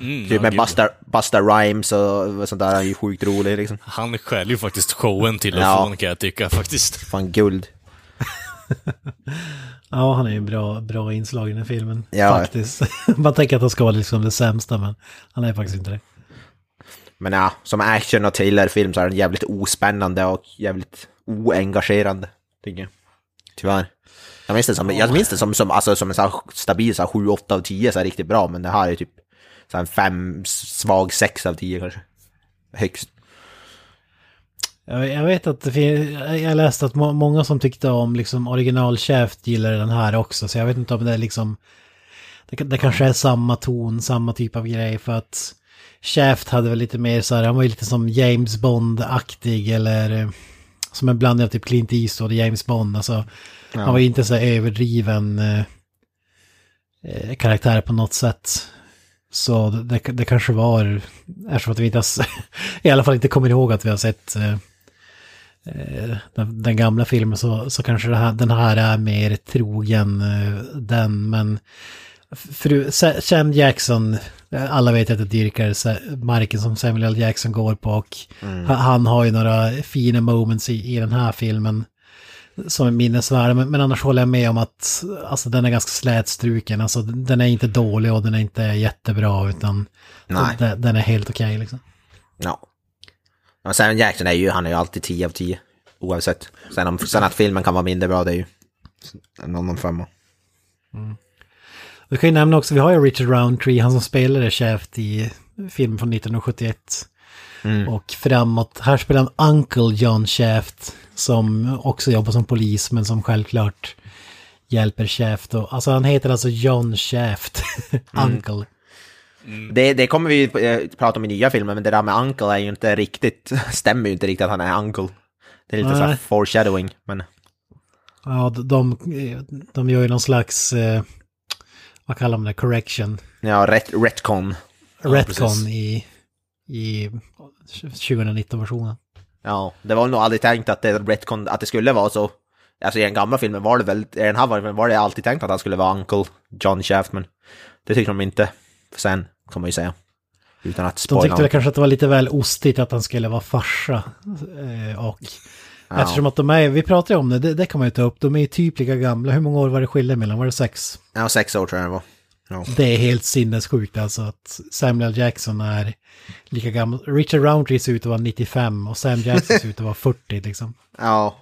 mm,
Typ
ja,
med. Busta, Busta Rhymes och sånt där är ju sjukt roligt liksom.
Han stjäl ju faktiskt showen till och
Ja.
från kan jag tycka faktiskt.
Fan guld.
ja, han är ju bra, bra inslag i den här filmen.
Ja.
Faktiskt. Man tänker att han ska vara liksom det sämsta, men han är faktiskt inte det.
Men ja, som action och thrillerfilm så är den jävligt ospännande och jävligt oengagerande, tycker jag. Tyvärr. Jag minns det som, jag minns det som, som, alltså, som en så här stabil så här 7, 8 av 10 så här riktigt bra, men det här är typ så en 5, svag 6 av 10 kanske. Högst.
Jag, vet att det finns, jag läste att må, många som tyckte om liksom original Shaft gillar den här också, så jag vet inte om det är liksom... Det, det kanske är samma ton, samma typ av grej för att Shaft hade väl lite mer så här, han var ju lite som James Bond-aktig eller eh, som en blandning av typ Clint Eastwood och James Bond. Alltså, Han var ju inte så här överdriven eh, eh, karaktär på något sätt. Så det, det kanske var, eftersom att vi inte har, i alla fall inte kommer ihåg att vi har sett eh, eh, den, den gamla filmen så, så kanske det här, den här är mer trogen eh, den. Men Sa- Sam Jackson, eh, alla vet att jag dyrkar marken som Samuel L. Jackson går på och han, han har ju några fina moments i, i den här filmen som är minnesvärda. Men, men annars håller jag med om att alltså, den är ganska slätstruken. Alltså, den är inte dålig och den är inte jättebra utan den, den är helt okej liksom.
Ja. Och Sam Jackson är ju, han är ju alltid 10 av 10. Oavsett. Sen, om, sen att filmen kan vara mindre bra, det är ju en annan femma.
Vi kan ju nämna också, vi har ju Richard Roundtree, han som spelade Shaft i filmen från 1971. Och framåt, här spelar han Uncle John Shaft som också jobbar som polis men som självklart hjälper Shaft. Och, alltså han heter alltså John Shaft, Uncle.
Det, det kommer vi eh, prata om i nya filmer, men det där med Uncle är ju inte riktigt, stämmer ju inte riktigt att han är Uncle. Det är lite så här
Nej.
foreshadowing, men
Ja, de, de, gör ju någon slags, eh, vad kallar man det, correction.
ja, ret, retcon.
Retcon
precis.
i, i 2019-versionen.
Ja, det var nog aldrig tänkt att det, retcon, att det skulle vara så. Alltså i den gamla filmen var det väl, i den här var, var det alltid tänkt att han skulle vara Uncle John Shaft, men det tyckte de inte. Sen, kan man ju säga. Utan att
De
spoila.
tyckte väl kanske att det var lite väl ostigt att han skulle vara farsa. Eh, och eftersom att de är, vi pratade om det, det, det kan man ju ta upp, de är ju typ lika gamla. Hur många år var det skillnad mellan? Var det sex?
Ja, sex år tror jag det var. Ja.
Det är helt sinnessjukt alltså att Samuel Jackson är lika gammal. Richard Roundtree ser ut att vara 95 och Sam Jackson ser ut att vara 40 liksom.
Ja,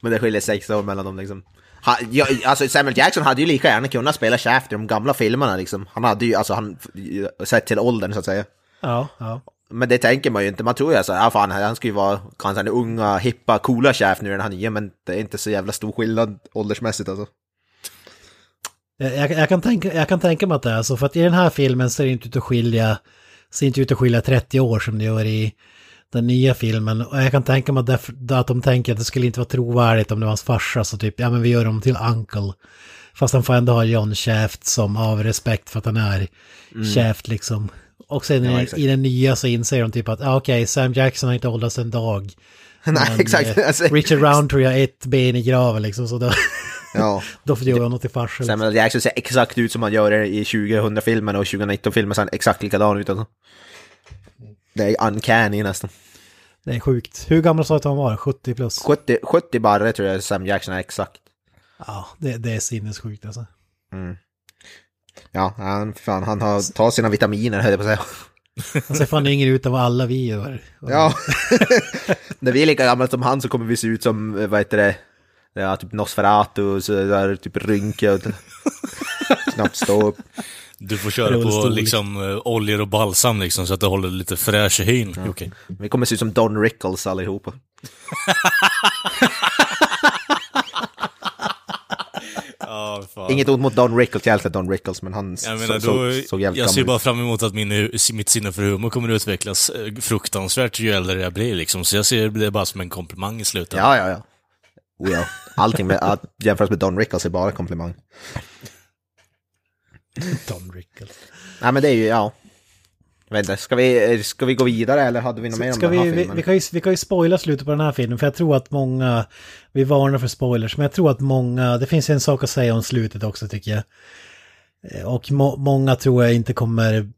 men det skiljer sex år mellan dem liksom. Han, ja, alltså Samuel Jackson hade ju lika gärna kunnat spela Shaft i de gamla filmerna liksom. Han hade ju, alltså han, sett till åldern så att säga.
Ja, ja.
Men det tänker man ju inte. Man tror ju så här, ja fan, han ska ju vara kanske den unga, hippa, coola chef nu i den här nya, men det är inte så jävla stor skillnad åldersmässigt alltså.
Jag, jag, kan tänka, jag kan tänka mig att det är så, för att i den här filmen ser det inte ut att skilja, ser inte ut att skilja 30 år som det gör i den nya filmen. Och jag kan tänka mig att, därför, att de tänker att det skulle inte vara trovärdigt om det var hans farsa, så typ, ja men vi gör dem till uncle. Fast han får ändå ha John Shaft som av respekt för att han är Shaft liksom. Och sen
Ja,
i, i den nya så inser de typ att, ja okej, Sam Jackson har inte åldrats en dag.
Nej,
Men,
exakt.
eh,
Alltså,
Richard Roundtree har ett ben i graven liksom, så då,
ja.
då får jag honom till farsa. Liksom.
Samuel Jackson ser exakt ut som han gör i 2000-filmen och 2019-filmen ser han exakt likadan ut alltså. Det är uncanny nästan.
Det är sjukt. Hur gammal sa du att han var? 70 plus?
70, 70 bara tror jag Sam Jackson är exakt.
Ja, det, det är sinnessjukt alltså.
Ja, han, fan, han har tagit sina vitaminer höll jag på att säga.
Han ser fan yngre ut än vad alla vi gör.
Ja. När vi är lika gamla som han så kommer vi se ut som, eh, vad heter det, ja, typ Nosferatu, så där typ rynka och knappt stå upp.
Du får köra på liksom eh, oljor och balsam liksom så att det håller lite fräsch i hyn. Okej.
Vi kommer se ut som Don Rickles allihopa.
Ja, fan.
Inget ont mot Don Rickles, jag älskar Don Rickles, men han
Jag
så,
menar,
så,
då,
såg jävligt
jag ser bara fram emot att min, mitt sinne för humor kommer att utvecklas eh, fruktansvärt ju äldre jag blir liksom. Så jag ser det bara som en komplimang i slutändan.
Ja, ja, ja. Oh, ja. Allting med, att jämföras med Don Rickles är bara komplimang.
Don Rickles.
Nej, men det är ju, ja. Jag vet inte, ska vi, ska vi gå vidare eller hade vi något mer om den här
vi, vi,
filmen?
vi, kan ju, vi kan ju spoila slutet på den här filmen, för jag tror att många, vi varnar för spoilers, men jag tror att många, det finns en sak att säga om slutet också tycker jag. Eh, Och må, många tror jag inte kommer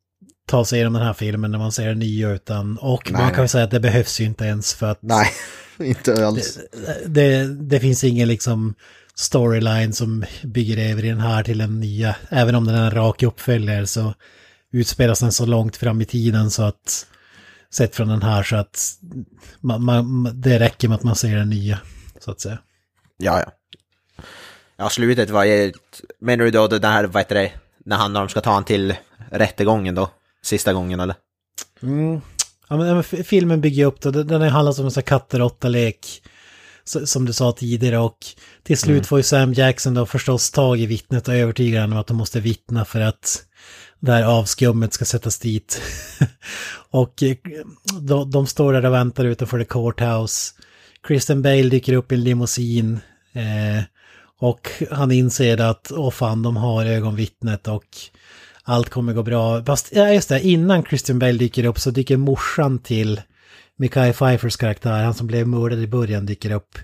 ta sig igenom den här filmen när man ser den nya, utan, och
Nej,
man kan ju säga att det behövs ju inte ens för att
Nej, inte alls.
det, det finns ingen liksom storyline som bygger över i den här till den nya. Även om den är en rak uppföljare så utspelas den så långt fram i tiden så att sett från den här så att man, man, det räcker med att man ser den nya så att säga.
Ja, ja. Ja, slutet var ju... Menar du då det här, vad heter det, när han när de ska ta han till rättegången då? Sista gången eller?
Mm. Ja, men, filmen bygger upp det, den har handlat om en sån katter-råtta-lek. Som du sa tidigare och till slut får ju Sam Jackson då förstås tag i vittnet och övertygar honom att de måste vittna för att det här avskummet ska sättas dit. och eh, de, de står där och väntar utanför the courthouse. Kristen Bale dyker upp i en limousin. Eh, och han inser att, åh fan, de har ögonvittnet och allt kommer gå bra. Fast, ja just det, innan Christian Bale dyker upp så dyker morsan till Mikael Pfeiffers karaktär, han som blev mördad i början, dyker upp.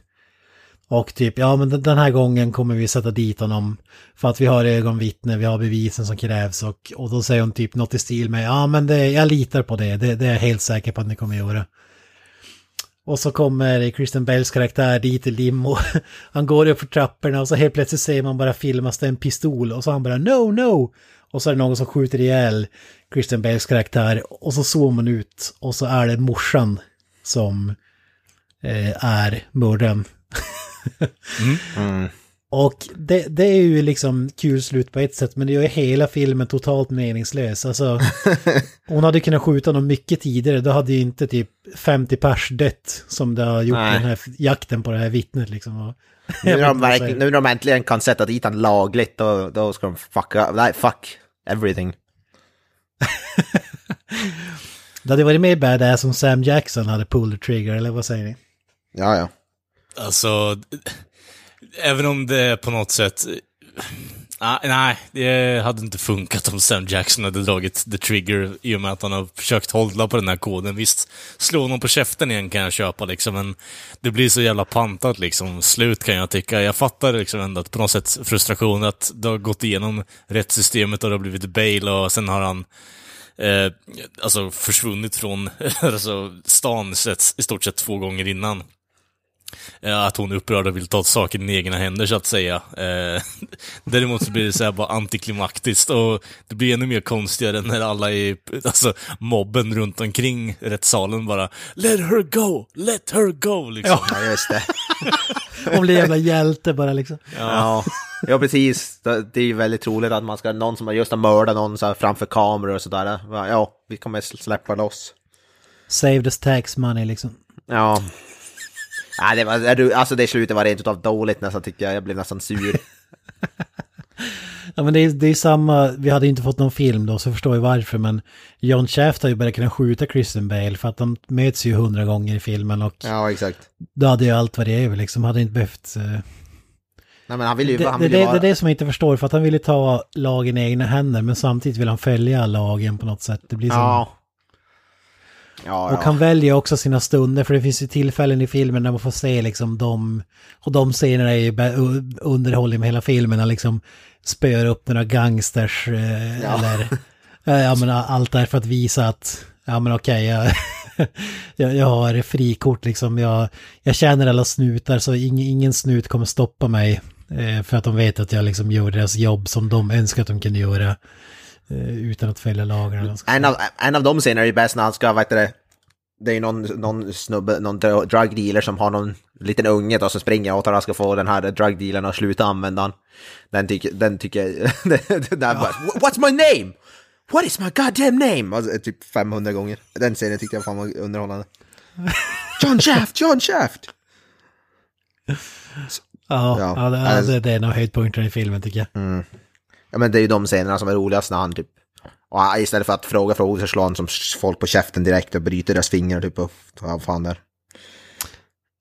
Och typ, ja men den- här gången kommer vi sätta dit honom för att vi har ögonvittne, vi har bevisen som krävs och, och då säger hon typ något i stil med, ja men det, jag litar på det, det, det är jag helt säker på att ni kommer göra. Och så kommer Christian Bales karaktär dit i limo. Han går upp för trapporna och så helt plötsligt ser man bara filmas det en pistol och så han bara no, no. Och så är det någon som skjuter ihjäl Kristen Bales karaktär och så zoomar man ut och så är det morsan som eh, är mördaren. Och det, det är ju liksom kul slut på ett sätt men det gör ju hela filmen totalt meningslös. Alltså, hon hade kunnat skjuta honom mycket tidigare, då hade ju inte typ 50 pers dött som det har gjort
Nej.
den här jakten på det här vittnet liksom.
Nu när, de nu när de äntligen kan sätta dit han lagligt, då, då ska de fucka, nej fuck everything.
Det hade varit mer badass om Sam Jackson hade the trigger, eller vad säger ni?
Ja, ja.
Alltså, även om det på något sätt... Ah, nej, det hade inte funkat om Sam Jackson hade dragit the trigger i och med att han har försökt hålla på den här koden. Visst, slå honom på käften igen kan jag köpa liksom, men det blir så jävla pantat liksom. Slut kan jag tycka. Jag fattar liksom ändå att på något sätt frustration att det har gått igenom rättssystemet och det har blivit bail och sen har han eh, alltså försvunnit från alltså, stan i stort sett två gånger innan. Eh, Att hon är upprörd och vill ta saken i egna händer så att säga. Eh, däremot så blir det så här bara antiklimaktiskt och det blir ännu mer konstigare när alla i, alltså mobben runt omkring rättssalen bara Let her go! Let her go! Liksom.
Ja, just det.
Hon blir jävla hjälte bara liksom.
Ja, ja precis. Det är ju väldigt troligt att man ska, någon som har just har mördat någon så här framför kameror och sådär. Ja, vi kommer släppa loss.
Saved us tax money liksom.
Ja. Nej, det var, alltså det slutet var rent utav dåligt nästan tycker jag. Jag blev nästan sur.
Ja men det är, det är samma, vi hade inte fått någon film då så jag förstår ju varför men John Shaft har ju börjat kunna skjuta Kristen Bale för att de möts ju hundra gånger i filmen och
Ja, exakt.
då hade ju allt varit över liksom, hade inte behövt... eh,
Nej, men han vill ju,
Det,
han
det,
vill ju
det,
vara...
det är det som jag inte förstår för att han ville ta lagen i egna händer men samtidigt vill han följa lagen på något sätt. Det blir som...
Ja. Ja,
Och
ja.
han väljer också sina stunder för det finns ju tillfällen i filmen där man får se liksom de... Och de scenerna är ju underhållning med hela filmen. Liksom spöar upp några gangsters eh,
Ja.
eller... eh, Ja men allt där för att visa att... Ja men okej, jag, jag, jag har frikort liksom. Jag, jag känner alla snutar så ingen, ingen snut kommer stoppa mig. Eh, för att de vet att jag liksom gör deras jobb som de önskar att de kunde göra. Eh, utan att följa lagarna.
En av, en av de scenerna är ju bäst när han ska, vad heter det, det är ju någon, någon snubbe, någon dr- drug dealer som har någon liten unge då som springer åt honom och ska få den här drug dealern att sluta använda han. Den tycker, den tycker den där bara, what's my name? What is my goddamn name? Alltså, typ 500 gånger. Den scenen tyckte jag fan var underhållande. John Shaft, John Shaft!
Ja,
Ja,
ja, det,
alltså-
det, det är en av höjdpunkterna i filmen tycker jag.
Ja men det är ju de scenerna som är roligast när han typ, och istället för att fråga frågor så slår han som folk på käften direkt och bryter deras fingrar typ och vad fan där.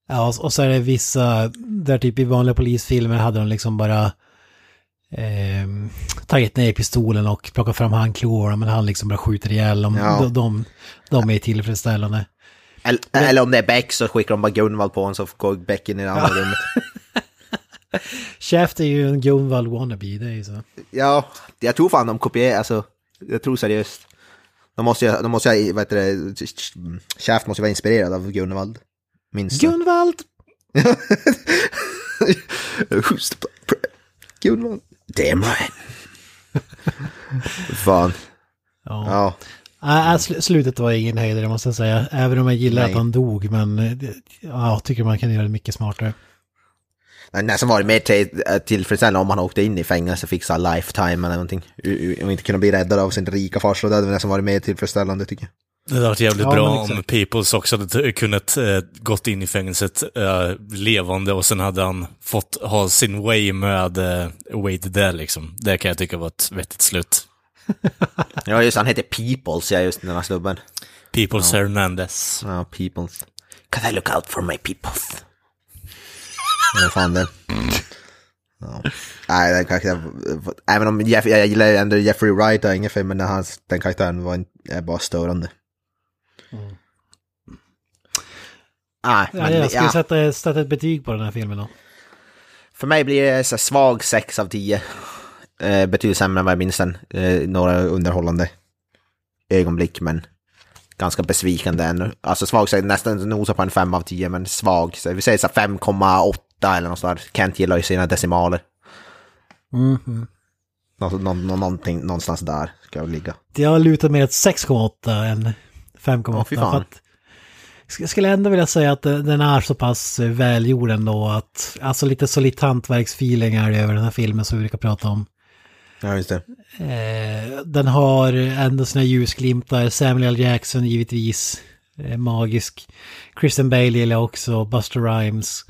Ja, och- så är det vissa, där typ i vanliga polisfilmer hade de liksom bara eh, tagit ner pistolen och plockat fram handklovarna men han liksom bara skjuter ihjäl dem.
Ja.
De, de, de är tillfredsställande.
Eller, eller om det är Beck så skickar de bara Gunvald på honom så går Beck in i det andra rummet.
Shaft är ju en Gunvald wannabe, det är ju så.
Ja, jag tror fan de kopierar, alltså, jag tror seriöst. De måste ju, de måste ju, vad heter det, Shaft måste ju vara inspirerad av Gunvald. Minst.
Gunvald!
Who's the Gunvald? Damn right. fan.
Ja.
Ja.
Nej, sl- slutet var ingen höjdare måste jag säga. Även om jag gillar
Nej.
att han dog, men eh, ja, jag tycker man kan göra det mycket smartare.
Nej, Nästan var det mer till, äh, tillfredsställande om han åkte in i fängelse och fick så lifetime eller någonting. Och inte kunna bli räddad av sin rika farsa. Det hade nästan varit mer tillfredsställande tycker jag.
Det hade varit jävligt
Ja,
bra om. Peoples också hade kunnat eh, gått in i fängelset eh, levande och sen hade han fått ha sin way med eh, Wade där liksom. Det kan jag tycka var ett vettigt slut.
Ja just han heter Peoples, ja just den här snubben.
Peoples Hernandez.
Ja, Peoples. Cause I look out for my peoples. Vad fan det. Nej, den även om Jeff, jag gillar ändå Jeffrey Wright och inget fel, men hans, den karaktären var en, är bara störande. Mm. Nej,
ja,
men,
jag skulle
ja.
sätta, sätta ett betyg på den här filmen då.
För mig blir det så svag 6 av 10. Eh, betydligt sämre än vad jag minns den. Eh, några underhållande ögonblick, men ganska besvikande ännu. Alltså svag, så nästan nosa på en 5 av 10, men svag. Så vi säger så 5,8 åtta eller något sånt. Kent gillar ju sina decimaler.
Mm
-hmm. Nå nå någonting, någonstans där ska jag ligga.
Jag lutar mer åt 6,8 än 5,8. Jag skulle ändå vilja säga att den är så pass välgjord ändå att, alltså lite solitt hantverksfeeling är det över den här filmen som vi brukar prata om.
Ja, just det.
Eh, den har ändå sina ljusglimtar, Samuel L. Jackson givetvis, eh, magisk. Kristen Bale gillar också, Buster Rhymes.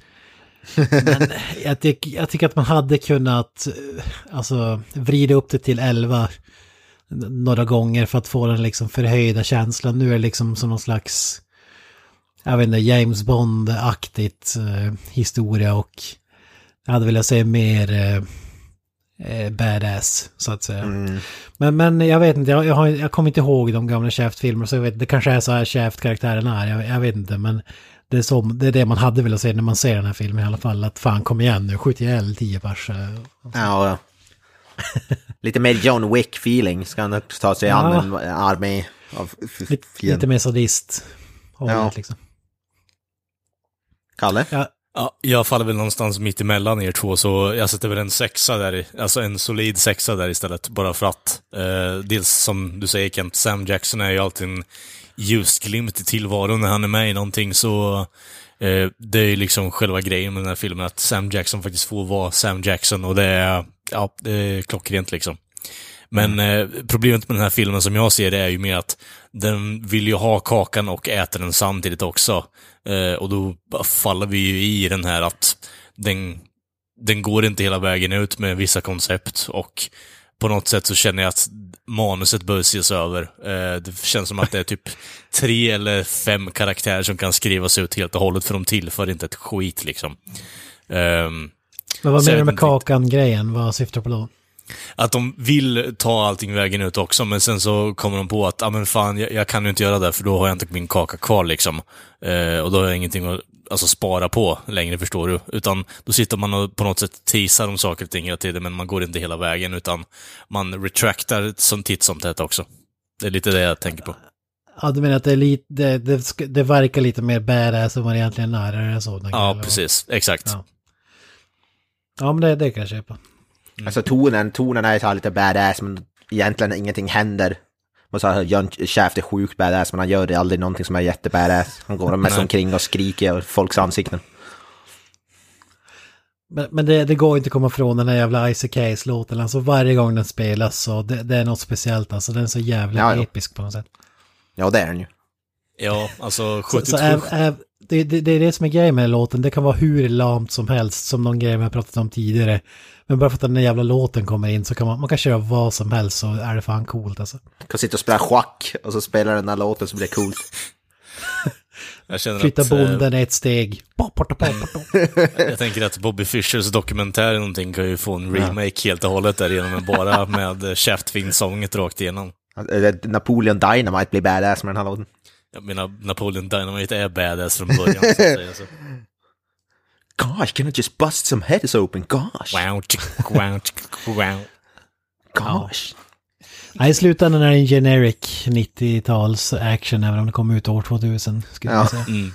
Men jag, tyck, jag tycker att man hade kunnat eh, alltså, vrida upp det till 11 några gånger för att få den liksom förhöjda känslan. Nu är det liksom som någon slags, jag vet inte, James Bond-aktigt eh, historia och jag hade velat säga mer eh, eh, badass, så att säga.
Mm.
Men, men jag vet inte, jag, jag, har, jag kommer inte ihåg de gamla Shaft-filmerna så jag vet, det kanske är så här Shaft-karaktären är, jag, jag vet inte, men det är, så, det är det man hade velat se när man ser den här filmen i alla fall, att fan kom igen nu, skjut ihjäl tio pers. eh.
Ja, ja. Lite mer John Wick-feeling ska han ta sig an
Ja.
en armé av
Lite, lite mer sadist.
Ja.
liksom.
Kalle?
Ja,
Ja, jag faller väl någonstans mitt emellan er två, så jag sätter väl en sexa där, i- alltså en solid sexa där istället, bara för att. Eh, dels som du säger Kent, Sam Jackson är ju alltid en ljusglimt i tillvaron när han är med i någonting, så eh, det är ju liksom själva grejen med den här filmen, att Sam Jackson faktiskt får vara Sam Jackson och det är, ja, det är klockrent liksom. Men eh, problemet med den här filmen som jag ser det är ju mer att den vill ju ha kakan och äta den samtidigt också. Eh, och då faller vi ju i den här att den, den går inte hela vägen ut med vissa koncept och på något sätt så känner jag att manuset bör ses över. Eh, det känns som att det är typ tre eller fem karaktärer som kan skrivas ut helt och hållet för de tillför inte ett skit liksom. Ehm,
Men vad menar du med kakan-grejen? Vad syftar du på då?
Att de vill ta allting vägen ut också, men sen så kommer de på att, ja ah, men fan, jag, jag kan ju inte göra det för då har jag inte min kaka kvar liksom. Eh, och då har jag ingenting att alltså, spara på längre, förstår du. Utan då sitter man och på något sätt teasar om saker och ting hela tiden, men man går inte hela vägen, utan man retractar som titt som tätt också. Det är lite det jag tänker på.
Ja, du menar att det är lite, det, det, det verkar lite mer badass än vad det egentligen är, det så?
Ja,
eller
precis. Exakt.
Ja. Ja, men det, det kan jag köpa.
Alltså tonen, tonen är så här lite badass men egentligen ingenting händer. Man sa att Shaft är sjukt badass men han gör det aldrig någonting som är jättebadass. Han går mest omkring och skriker i folks ansikten.
Men, men det, det går inte att komma ifrån den här jävla Isaac Case-låten. Alltså varje gång den spelas så det, det är något speciellt. Alltså den är så jävla
Ja, ja.
episk på något sätt.
Ja det är den ju.
Ja, alltså
Så,
72...
så äv, äv, det, det, det är det som är grejen med låten. Det kan vara hur lamt som helst, som någon grej vi har pratat om tidigare. Men bara för att den där jävla låten kommer in så kan man, man kan köra vad som helst så är det fan coolt alltså.
Kan sitta och spela schack och så spelar den här låten så blir det coolt.
jag känner
Flytta
att, eh,
bonden ett steg.
Jag tänker att Bobby Fishers dokumentär eller någonting kan ju få en remake helt och hållet där genom men bara med eh, Shaft-sånget rakt igenom.
Eller Napoleon Dynamite blir badass med den här låten.
Jag menar, Napoleon Dynamite är badass från början, så att säga. Så.
Gosh, can I just bust some heads open? Gosh,
Wow, wow, wow.
gosh.
Nej, i slutändan är det en generic 90-tals action även om det kom ut år 2000. Skulle
Ja.
jag säga.
Mm.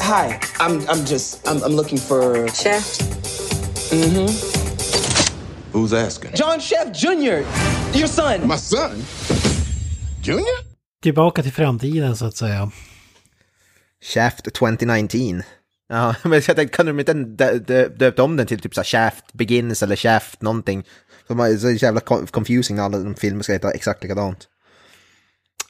Hi, I'm I'm just I'm, I'm looking for
Shaft.
Who's asking?
John Chef Jr. Your son.
My son? Junior?
Tillbaka till framtiden så att säga.
Shaft 2019. Ja, men jag tänkte, kan de inte dö- dö- döpt om den till typ så här Shaft Begins eller Shaft någonting? Man är så jävla co- confusing när alla de filmer ska heta exakt likadant.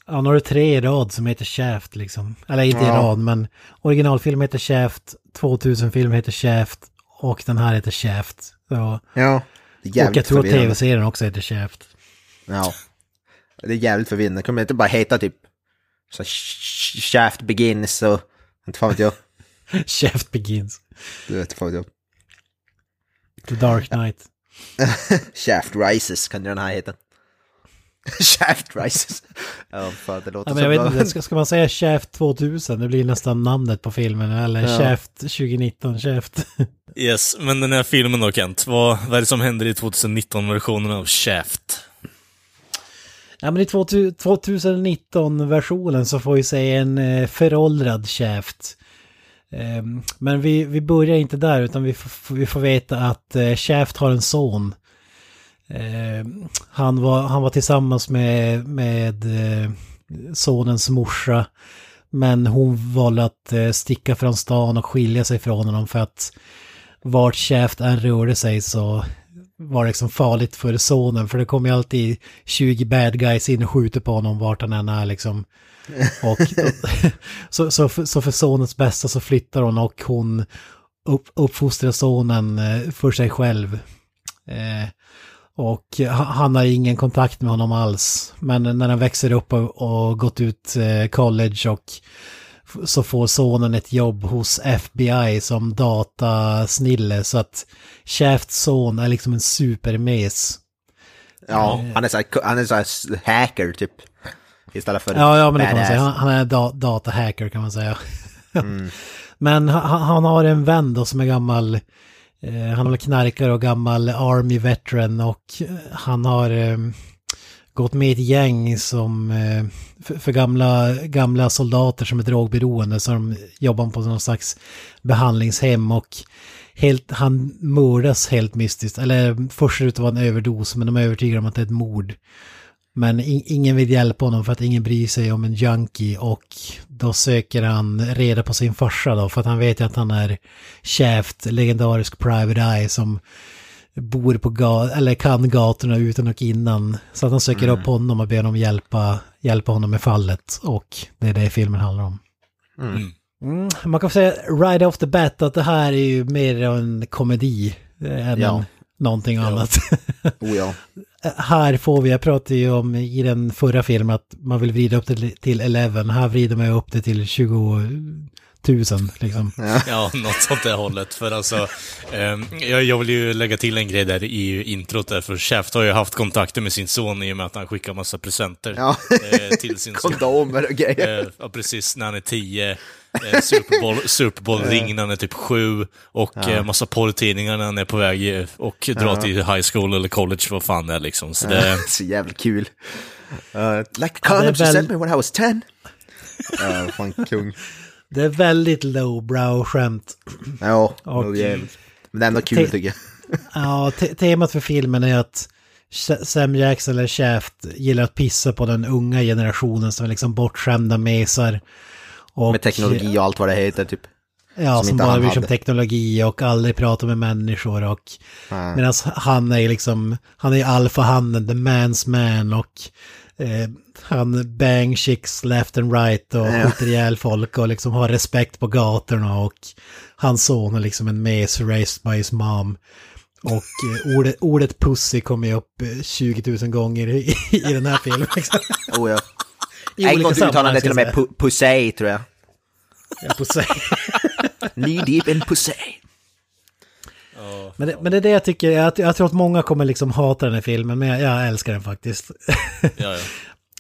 Ja, nu har du tre i rad som heter Shaft liksom. Eller inte i
Ja.
rad, men originalfilm heter Shaft, 2000-film heter Shaft och den här heter Shaft. Så,
Ja. Det är
och
jävligt
jag tror att tv-serien också heter Shaft.
Ja. Det är jävligt förvirrande. Kommer det inte bara heta typ så Shaft Begins och... Inte fan vet jag.
Shaft Begins.
Du vet, fan vet jag.
The Dark Knight.
Shaft Rises kan den här heta. Shaft Rises. Ja, fan det låter
Ja, men jag vet inte, ska, ska man säga Shaft 2000? Det blir nästan namnet på filmen. Eller
Ja.
Shaft 2019, Shaft.
Yes, men den här filmen då Kent, vad, vad är det som händer i 2019-versionen av Shaft?
Ja men i 2019-versionen så får vi se en eh, föråldrad Shaft. Ehm, Men vi, vi börjar inte där utan vi, får- vi får veta att eh, Shaft har en son. Eh, Han var, han var tillsammans med, med eh, sonens morsa. Men hon valde att eh, sticka från stan och skilja sig från honom för att vart käft än rörde sig så var det liksom farligt för sonen. För det kommer ju alltid 20 bad guys in och skjuter på honom vart han än är liksom. Och, så, så, för, så för sonens bästa så flyttar hon och hon upp, uppfostrar sonen eh, för sig själv. Eh, och ha- han har ingen kontakt med honom alls. Men när han växer upp och, och gått ut eh, college och så får sonen ett jobb hos FBI som datasnille. Så att Shafts son är liksom en supermes.
Ja, han är så här, han är så hacker typ. Istället för
Ja, ja men det kan man säga. Han, är da, datahacker kan man säga. men han, han har en vän då som är gammal, eh, Eh, han är knarkare och gammal army veteran och eh, han har eh, gått med i ett gäng som eh, för, för gamla, gamla soldater som är drogberoende så de jobbar på någon slags behandlingshem och helt, han mördas helt mystiskt. Eller först ser det ut att vara en överdos men de är övertygade om att det är ett mord. Men i, ingen vill hjälpa honom för att ingen bryr sig om en junkie och då söker han reda på sin farsa då för att han vet ju att han är Shaft, legendarisk Private Eye som bor på gat eller kan gatorna utan och innan. Så att han söker upp honom och ber honom hjälpa, hjälpa honom med fallet och det är det filmen handlar om. Mm, man kan säga right off the bat att det här är ju mer en komedi eh, än
Ja.
någonting annat.
Oh ja.
Här får vi, jag pratade ju om i den förra filmen att man vill vrida upp det till- till 11. Här vrider man ju upp det till 20 000 liksom.
Ja, något sånt där hållet. För alltså, jag, jag vill ju lägga till en grej där i introt där, för Shaft har ju haft kontakter med sin son i och med att han skickar massa presenter
Ja.
eh, till sin son.
Kondomer och grejer.
Eh, ja, precis, när han är tio. Eh, Super Bowl, Super Bowl-ring när han är typ sju. Och eh, massa porrtidningar när han är på väg eh, och drar till high school eller college, vad fan det är liksom. Så det,
Så jävla kul. Uh, like
Ja,
you
väl-
sent me when I was 10. Ja, fan kung.
Det är väldigt lowbrow skämt.
Ja,
Och-
nog jävligt. Men det är ändå kul
Te-
tycker jag.
Ja, te- temat för filmen är att Sam Jackson eller Shaft gillar att pissa på den unga generationen som är liksom bortskämda mesar. Och,
Med teknologi och allt vad det heter typ.
Ja,
som
som, bara bryr sig om teknologi och aldrig pratar med människor och
Nej.
medan han är liksom, han är alfahannen, the man's man och eh, han bang chicks left and right och
Ja.
skjuter ihjäl folk och liksom har respekt på gatorna och hans son är liksom en mes raised by his mom. Och eh, ordet, ordet pussy kommer ju upp eh, 20 000 gånger i, i den här filmen. Liksom.
Oh, ja.
I
En gång uttalade
sammanhang,
det till och med pu- tror jag.
Ja, pussy.
Knee deep in pussej.
Men det, men det är det jag tycker, jag, jag tror att många kommer liksom hata den här filmen, men jag, jag älskar den faktiskt.
ja, ja.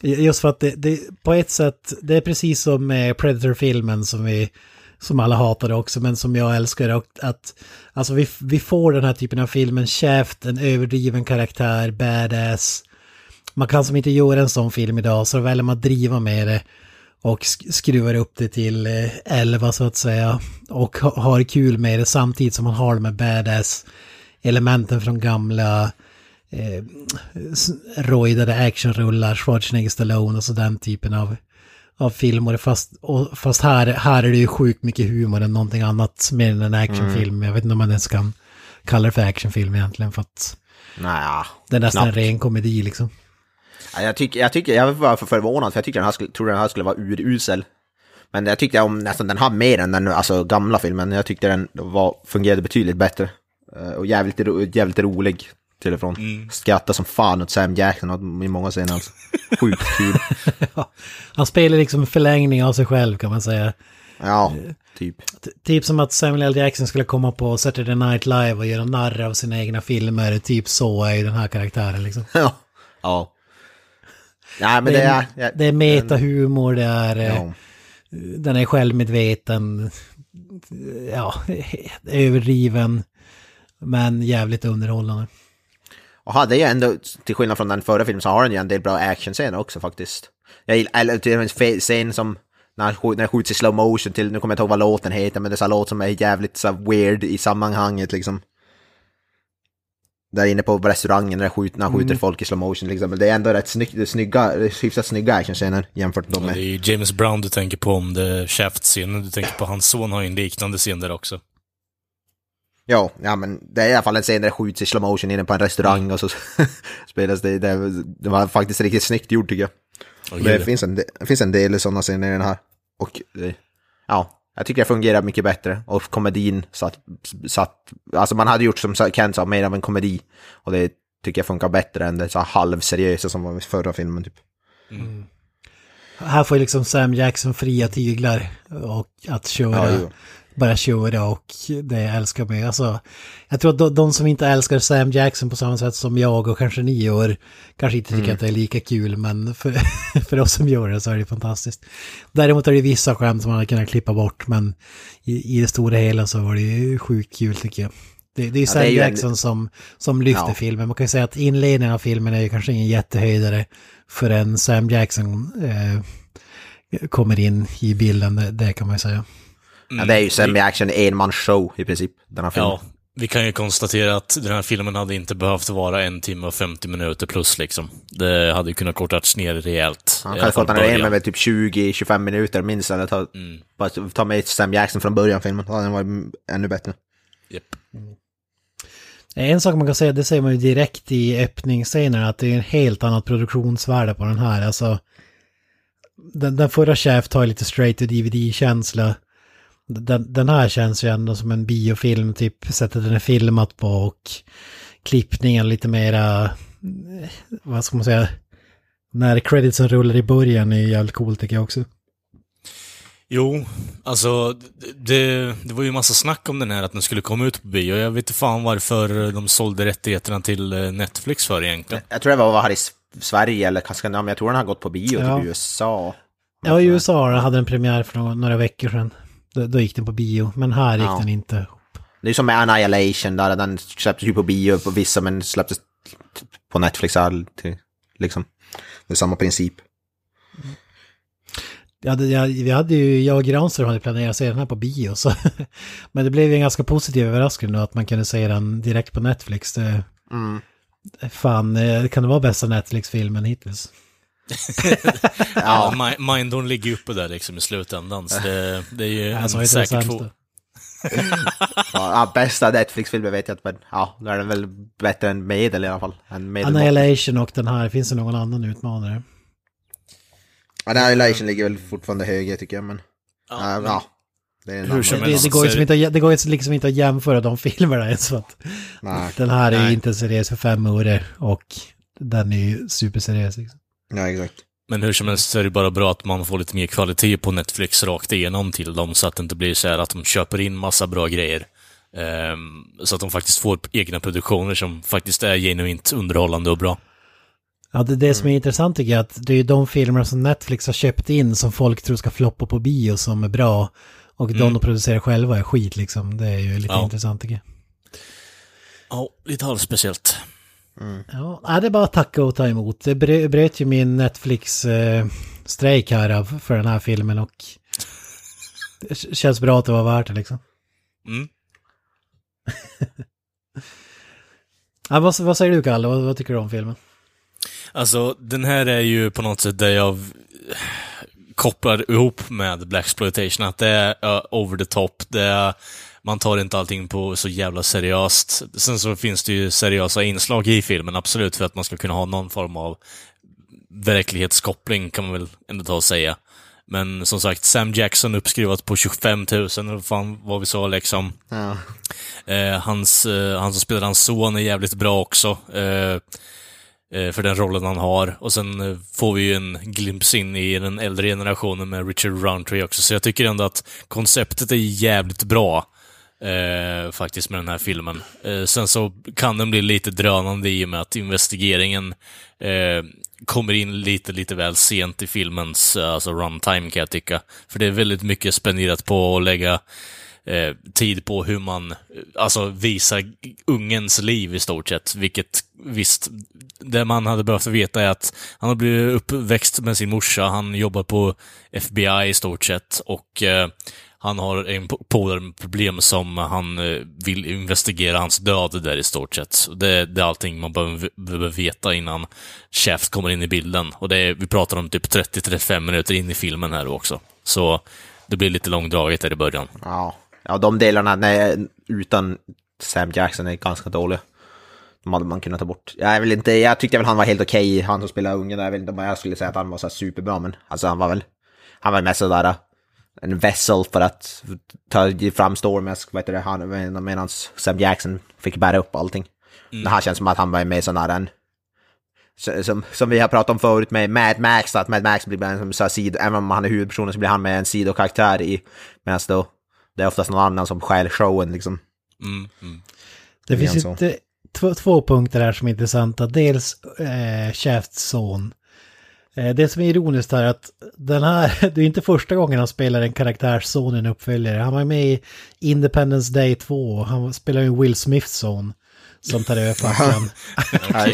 Just för att det, det, på ett sätt, det är precis som med Predator-filmen som vi, som alla hatade också, men som jag älskar. Och att, alltså vi, vi får den här typen av filmen, Shaft, en överdriven karaktär, badass. Man kan som inte göra en sån film idag, så väljer man att driva med det. Och sk- skruvar upp det till eh, 11 så att säga. Och ha, har kul med det samtidigt som man har de här badass elementen från gamla eh, rojdade actionrullar, Schwarzenegger Stallone och så den typen av, av filmer. Fast, och, fast här, här är det ju sjukt mycket humor än någonting annat mer än en actionfilm. Jag vet inte om man ens kan kalla det för actionfilm egentligen för att
Naja,
det är nästan
knappt.
en ren komedi liksom.
Ja, jag, tycker, jag, tycker, jag var för förvånad för jag tyckte den här skulle, trodde den här skulle vara urusel. Men jag tyckte om nästan den här mer än den alltså, gamla filmen. Jag tyckte den var, fungerade betydligt bättre. Eh, Och jävligt, ro- jävligt rolig till och från. Skrattade som fan åt Sam Jackson i många scener. Alltså. Sjukt kul.
Han spelar liksom en förlängning av sig själv kan man säga.
Ja, typ.
T- Typ som att Samuel L. Jackson skulle komma på Saturday Night Live och göra narr av sina egna filmer. Typ så är ju den här karaktären liksom.
Ja. ja. Nej, men
Det
det
är,
är... jag-
det är metahumor, det är...
Ja.
Den är självmedveten. Ja, överdriven. Men jävligt underhållande.
Och hade ju ändå, till skillnad från den förra filmen, så har den ju en del bra actionscener också faktiskt. Jag gillar, eller till och med en scen som när han skj- när det skjuts i slow motion till, nu kommer jag inte ihåg vad låten heter, men det är så låt som är jävligt så weird i sammanhanget liksom. Där inne på restaurangen när, det skjut, när han skjuter folk i slow motion liksom. Men det är ändå rätt snygg, det är snygga, det är hyfsat snygga actionscener jämfört med
Det
med...
är ju James Brown du tänker på om det Shaft-scenen. Du tänker på hans son har ju en liknande scen där också.
Ja, ja men det är i alla fall en scen där det skjuts i slow motion inne på en restaurang och så spelas det, det, det var faktiskt riktigt snyggt gjort tycker jag. Det finns en, det finns en del sådana scener i den här. Och eh, ja, jag tycker det fungerar mycket bättre. Och komedin satt, satt alltså man hade gjort som Ken sa, mer av en komedi. Och det tycker jag funkar bättre än det så halvseriösa som var i förra filmen typ.
Här får liksom Sam Jackson fria tyglar och att köra,
Ja.
Bara köra och det jag älskar med. Alltså, jag tror att de, de som inte älskar Sam Jackson på samma sätt som jag och kanske ni gör, kanske inte tycker
Mm.
att det är lika kul, men för, för oss som gör det så är det fantastiskt. Däremot är det vissa skämt som man hade kunnat klippa bort, men i, i det stora hela så var det ju sjukt kul tycker jag. Det, det är ju Sam
är ju en-
Jackson som, som lyfter
Ja.
filmen. Man kan ju säga att inledningen av filmen är ju kanske ingen jättehöjdare förrän Sam Jackson eh, kommer in i bilden, det, det kan man ju säga.
Ja, det är ju semi-action, en man show i princip, den här filmen.
Ja, Vi kan ju konstatera att den här filmen hade inte behövt vara en timme och 50 minuter plus liksom. Det hade ju kunnat kortats ner rejält.
Han
i
kan här
början.
med väl typ 20-25 minuter minst, eller ta, bara ta med Sam Jackson från början filmen, då hade den varit ännu bättre.
Japp.
En sak man kan säga, det säger man ju direkt i öppningsscenen, att det är en helt annat produktionsvärde på den här. Alltså, den, den förra Shaft har ju lite straight to DVD-känsla. Den, den här känns ju ändå som en biofilm, typ sättet den är filmat på och klippningen lite mera, eh, vad ska man säga, när creditsen rullar i början är jävligt coolt tycker jag också.
Jo, alltså det, det var ju massa snack om den här att den skulle komma ut på bio. Jag vet inte fan varför de sålde rättigheterna till eh, Netflix för egentligen.
Jag tror det var här i Sverige eller kanske, ja, men jag tror den har gått på bio
Ja.
typ i USA.
Ja, i USA hade den premiär för några, några veckor sedan. Då, då gick den på bio, men här gick
Ja.
den inte.
Det är som med Annihilation, där den släpptes ju på bio på vissa men släpptes på Netflix till, liksom. Det är samma princip.
Ja, det, jag, vi hade ju, jag och Granström hade planerat att se den här på bio, så. Men det blev en ganska positiv överraskning då att man kunde se den direkt på Netflix. Det,
Mm.
fan, eh, kan det vara bästa Netflix-filmen hittills?
Ja, Mi- Mindorn ligger ju uppe där liksom i slutändan, så det, det är ju en
det
säker
sämsta.
två.
Ja, ja, bästa Netflix-filmen vet jag inte, men ja, då är den väl bättre än medel i alla fall. Än
Annihilation och den här, finns det någon annan utmanare?
Annihilation ligger väl fortfarande högre tycker jag, men... Ja, ja. Det är en
Hur
annan-
som
Det,
helst
det, går liksom inte, att- det går liksom inte att jämföra de filmerna ens att
Nej.
den här är
Nej.
inte seriös för fem öre och den är ju superseriös. Liksom.
Ja, exakt.
Men hur som helst så är det bara bra att man får lite mer kvalitet på Netflix rakt igenom till dem, så att det inte blir så här att de köper in massa bra grejer. Ehm, så att de faktiskt får egna produktioner som faktiskt är genuint underhållande och bra.
Ja, det, det som är intressant tycker jag är att det är ju de filmer som Netflix har köpt in som folk tror ska floppa på bio som är bra. Och de de producerar själva är skit liksom. Det är ju lite
Ja.
intressant tycker jag.
Ja, lite halvspeciellt.
Ja, nej, det är bara att tacka och ta emot. Det brö- bröt ju min Netflix-strejk här av, för den här filmen och det känns bra att det var värt det liksom.
Mm.
Ja, vad, vad säger du Kalle? Vad, vad tycker du om filmen?
Alltså, den här är ju på något sätt där jag kopplar ihop med Black Exploitation att det är uh, over the top, det är, man tar inte allting på så jävla seriöst. Sen så finns det ju seriösa inslag i filmen, absolut, för att man ska kunna ha någon form av verklighetskoppling, kan man väl ändå ta och säga. Men som sagt, Sam Jackson uppskrivat på 25 000, eller fan vad vi sa liksom.
Ja.
Eh, hans, eh, han som spelar hans son är jävligt bra också. Eh, eh, för den rollen han har. Och sen eh, får vi ju en glimt in i den äldre generationen med Richard Roundtree också. Så jag tycker ändå att konceptet är jävligt bra. Eh, faktiskt med den här filmen. Eh, sen så kan den bli lite drönande i och med att investigeringen eh, kommer in lite, lite väl sent i filmens alltså runtime kan jag tycka. För det är väldigt mycket spenderat på att lägga eh, tid på hur man, eh, alltså visar ungens liv i stort sett. Vilket visst, det man hade behövt veta är att han har blivit uppväxt med sin morsa, han jobbar på FBI i stort sett och eh, han har en polare med problem som han eh, vill investigera hans död där i stort sett. Det, det är allting man behöver, behöver veta innan Shaft kommer in i bilden. Och det är, vi pratar om typ 30-35 minuter in i filmen här också. Så det blir lite långdraget där i början.
Ja. ja, de delarna nej, utan Sam Jackson är ganska dåliga. De hade man kunnat ta bort. Jag, vill inte, jag tyckte väl han var helt okej, han som spelar ungen. Jag vet inte om jag skulle säga att han var så superbra, men alltså han var väl... Han var mest sådär en vessel för att ta fram storyn, vad heter det, han, medan Sam Jackson fick bära upp allting. Det här känns som att han var med sån där en... Som, som vi har pratat om förut med Mad Max, att Mad Max blir en som så här sido, även om han är huvudpersonen så blir han med en sidokaraktär i, medan då det är oftast någon annan som stjäl showen liksom.
Mm, mm.
Det
Lite
finns inte två, två punkter här som är intressanta. Dels eh, Shafts son. Eh, det som är ironiskt är att den här, det är inte första gången han spelar en karaktärsson i en uppföljare. Han var med i Independence Day 2. Han spelar ju Will Smiths son som tar över facklan.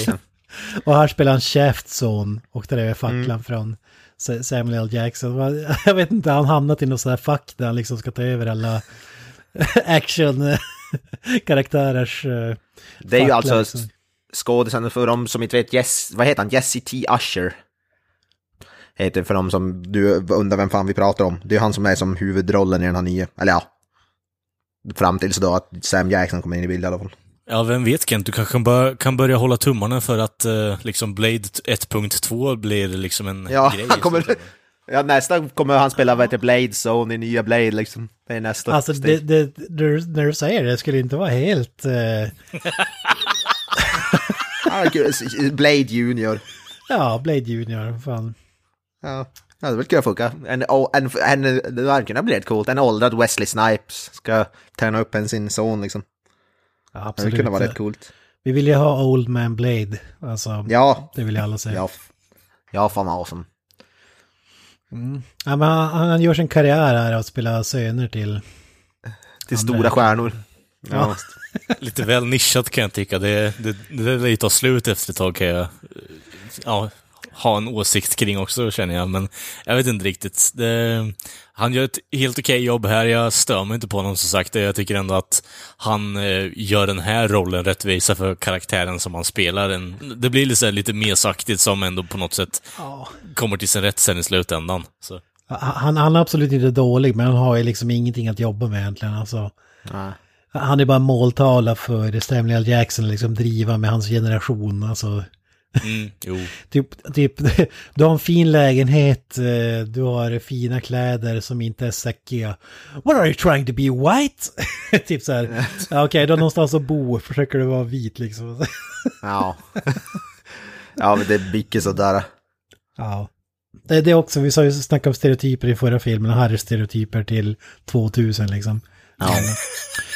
Och här spelar han Shafts son och tar över facklan från Sa- Samuel L. Jackson. Jag vet inte, han hamnat i något sådär fack där han liksom ska ta över alla action-karaktärers... eh,
Det är ju alltså
liksom.
skådisen för de som inte vet, Jess, vad heter han? Jesse T. Usher. Heter för de som du undrar vem fan vi pratar om. Det är han som är som huvudrollen i den här nya, eller ja. Fram tills då att Sam Jackson kommer in i bilden i alla fall.
Ja, vem vet Kent, du kanske kan, bör, kan börja hålla tummarna för att eh, liksom Blade 1.2 blir liksom en
Ja,
grej.
han kommer, ja, nästa kommer han spela vad heter Blade Zone i nya Blade liksom. Det är nästa
Alltså, det, det, det, när du säger det skulle inte vara helt... Eh.
Blade Junior.
ja, Blade Junior, fan.
Ja, ja det kunna funka. En, en, en, det hade kunnat bli rätt coolt. En åldrad Wesley Snipes ska träna upp en sin son liksom.
Ja,
Det
absolut.
skulle kunna vara rätt coolt.
Vi vill ju ha Old Man Blade. Alltså,
Ja,
det vill ju alla säga.
ja. Ja, fan vad awesome.
Ja, men han, han gör sin karriär här att spela söner till...
Till
Ja,
stora stjärnor.
Ja.
Lite väl nischat kan jag tycka. Det, det, det lär ju ta slut efter ett tag kan jag ja, ha en åsikt kring också känner jag. Men jag vet inte riktigt. Det, han gör ett helt okej jobb här. Jag stör mig inte på honom som sagt. Jag tycker ändå att han eh, gör den här rollen rättvisa för karaktären som han spelar. En, det blir lite, så här lite mesaktigt som ändå på något sätt
Ja.
kommer till sin rätt sen i slutändan. Så.
Han, han är absolut inte dålig, men han har ju liksom ingenting att jobba med egentligen. Alltså,
Nej.
han är bara måltavla för Samuel L. Jackson, liksom driva med hans generation. Alltså,
Mm,
typ, typ, du har en fin lägenhet, eh, du har fina kläder som inte är säckiga. What are you trying to be white? typ så här, okej, du har någonstans att bo, försöker du vara vit liksom.
Ja. ja, men det är mycket sådär.
Ja. Det, det är också, vi sa ju snacka om stereotyper i förra filmen, är stereotyper till 2000 liksom.
Ja.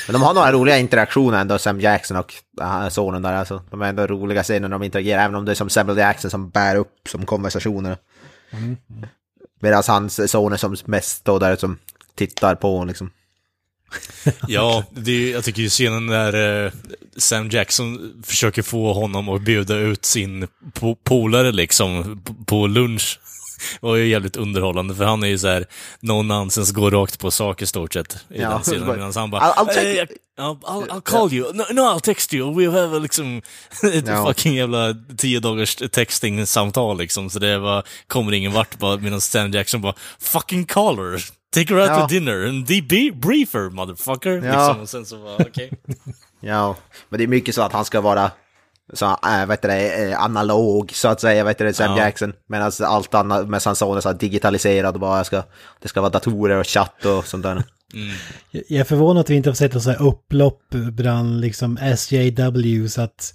Men de har några roliga interaktioner ändå, Sam Jackson och äh, sonen där. Alltså. De är ändå roliga scener när de interagerar, även om det är som Samuel Jackson som bär upp som konversationer. Medan hans son är som mest står där som tittar på liksom.
Ja, det är, jag tycker ju scenen där eh, Sam Jackson försöker få honom att bjuda ut sin po polare liksom på lunch. var ju jävligt underhållande, för han är ju så här no nonsense, går rakt på sak i stort sett i
Ja,
den scenen.
bara,
Medan han bara,
"I'll- I'll
jag- I'll, I'll, I'll call you, no, no I'll text you, we have liksom ett
Ja.
fucking jävla tio dagars texting-samtal liksom, så det var, kommer ingen vart bara, medan Sam Jackson bara, fucking call her, take her out
Ja.
to dinner and debrief her motherfucker.
Ja.
Liksom, och sen så var okej.
Ja, men det är mycket så att han ska vara så, äh, vet du det, eh, analog så att säga, vet du det, Sam
Ja.
Jackson. Medan allt annat med hans son är så digitaliserad och bara ska, det ska vara datorer och chatt och sånt där.
Jag jag är förvånad att vi inte har sett så här upplopp bland liksom SJW så att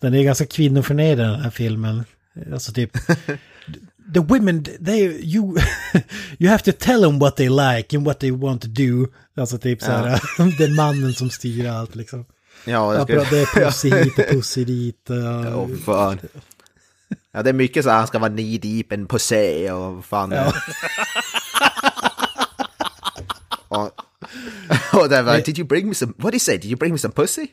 den är ganska kvinnoförnedrande den här filmen. Alltså typ The women, they, you, you have to tell them what they like and what they want to do. Alltså typ så här, det är mannen som styr allt liksom.
Ja,
Ja, bra,
ska,
det är pussy hit och pussy dit. och-
Åh, fan. Ja, det är mycket så här, han ska vara knee deep in pussy och fan.
Ja.
och, och det var, did you bring me some, what did he say, did you bring me some pussy?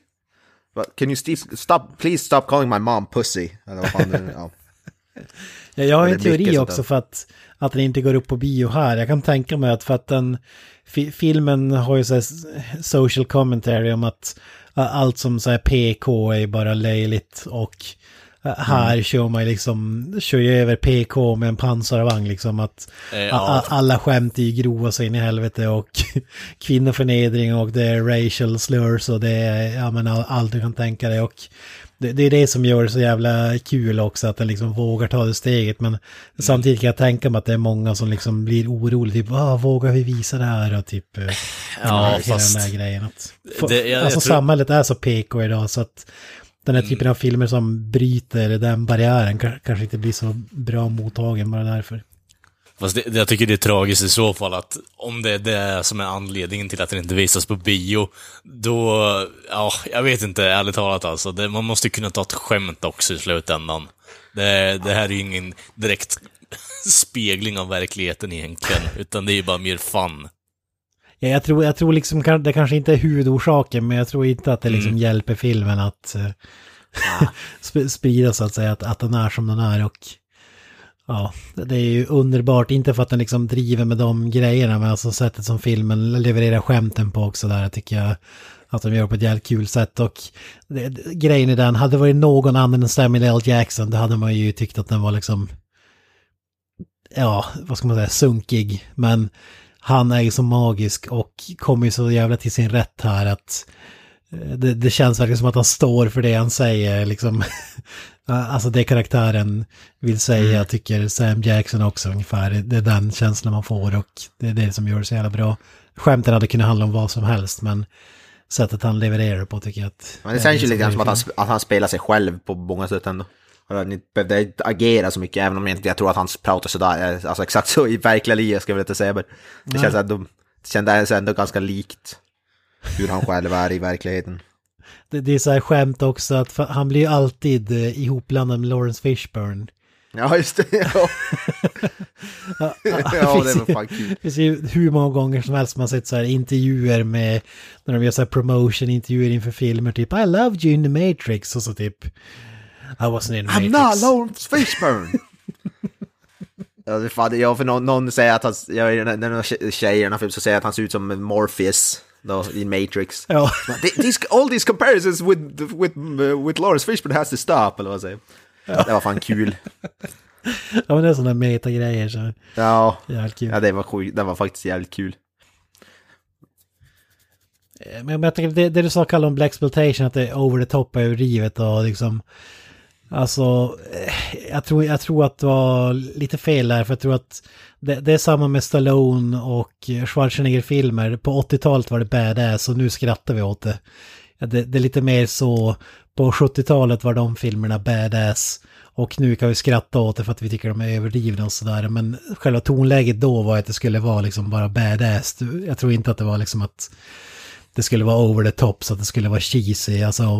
But can you st- stop, please stop calling my mom pussy? Eller vad fan det är, ja.
Ja, jag har en teori också för att, att den inte går upp på bio här. Jag kan tänka mig att för att den fi, filmen har ju så social commentary om att allt som så här PK är bara löjligt och här
Mm.
kör man liksom, kör ju över PK med en pansarvagn liksom att
Eh, ja.
alla skämt är ju grova så in i helvete och kvinnoförnedring och det är racial slurs och det är, ja men all, allt du kan tänka dig och det, det är det som gör det så jävla kul också att den liksom vågar ta det steget men samtidigt kan jag tänka mig att det är många som liksom blir oroliga typ ah, vågar vi visa det här och typ eh,
Ja, fast-
den där grejen att, för,
Det- jag- jag
alltså
tror-
samhället är så PK idag så att den här typen
Mm.
av filmer som bryter den barriären ka- kanske inte blir så bra mottagen bara därför.
Fast det, jag tycker det är tragiskt i så fall att om det är det som är anledningen till att den inte visas på bio, då, ja, jag vet inte, ärligt talat alltså. Det, man måste kunna ta ett skämt också i slutändan. Det, det här är ju ingen direkt spegling av verkligheten egentligen, utan det är ju bara mer fun.
Ja, jag, tror, jag tror liksom det kanske inte är huvudorsaken men jag tror inte att det liksom
Mm.
hjälper filmen att eh, sp- sprida så att säga att, att den är som den är och Ja, det är ju underbart. Inte för att den liksom driver med de grejerna, men alltså sättet som filmen levererar skämten på också där tycker jag att de gör på ett jävligt kul sätt. Och det, grejen i den, hade det varit någon annan än Samuel L. Jackson, då hade man ju tyckt att den var liksom, ja, vad ska man säga, sunkig. Men han är ju så magisk och kommer ju så jävla till sin rätt här att eh, det, det känns verkligen som att han står för det han säger, liksom. Alltså det karaktären vill säga tycker Sam Jackson också ungefär. Det är den känslan man får och det är det som gör det så jävla bra. Skämten hade kunnat handla om vad som helst men sättet han levererar på tycker jag att...
Men det känns ju lite grann som att han, att han spelar sig själv på många sätt ändå. Han inte behövde agera så mycket, även om jag inte jag tror att han pratar sådär, alltså exakt så i verkliga livet ska jag väl inte säga, men det
Nej.
känns ändå, det kändes ändå ganska likt hur han själv är i verkligheten.
Det, det är så här skämt också att han blir ju alltid eh, ihopblandad med Lawrence Fishburne.
Ja, just det. Ja,
Ja,
ja det var fan kul.
Det finns ju hur många gånger som helst man sett så här intervjuer med, när de gör så här promotion-intervjuer inför filmer, typ I loved you in the Matrix, och så typ I wasn't in the
I'm
Matrix.
not Lawrence Fishburne! ja, det är fan, ja, för någon, någon säger att han, ja, när någon tje- tjej i den här filmen så säger att han ser ut som Morpheus då, i Matrix.
Ja.
Th- These, all these comparisons with, with, uh, with Lawrence Fishburne has to stop, eller vad säger Det var fan kul.
ja, men det är sådana meta-grejer så
Ja,
jävligt kul.
ja det, var sjukt, det var faktiskt jävligt kul.
Men men jag tänker, det, det du sa Kalle om Black Exploitation, att det är over the top och överdrivet och liksom... Alltså, eh, jag tror, jag tror att det var lite fel där, för jag tror att det, det är samma med Stallone och Schwarzenegger-filmer. På 80-talet var det badass och nu skrattar vi åt det. Det. Det är lite mer så, på 70-talet var de filmerna badass. Och nu kan vi skratta åt det för att vi tycker de är överdrivna och sådär. Men själva tonläget då var att det skulle vara liksom bara badass. Jag tror inte att det var liksom att det skulle vara over the top så att det skulle vara cheesy, alltså
nej.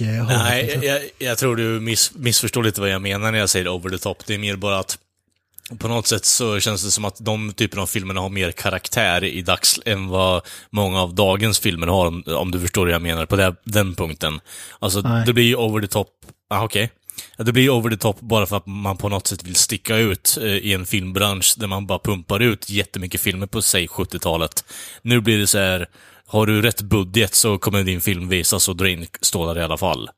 Eh, hållet,
Nej,
liksom.
jag, jag tror du miss, missförstår lite vad jag menar när jag säger over the top. Det är mer bara att på något sätt så känns det som att de typerna av filmerna har mer karaktär i dags än vad många av dagens filmer har, om, om du förstår vad jag menar på det, den punkten. Alltså,
Nej.
det blir ju over the top, ah, okej. Ja, Det blir ju over the top bara för att man på något sätt vill sticka ut eh, i en filmbransch där man bara pumpar ut jättemycket filmer på, säg 70-talet. Nu blir det så här, har du rätt budget så kommer din film visas och dra in stålar i alla fall.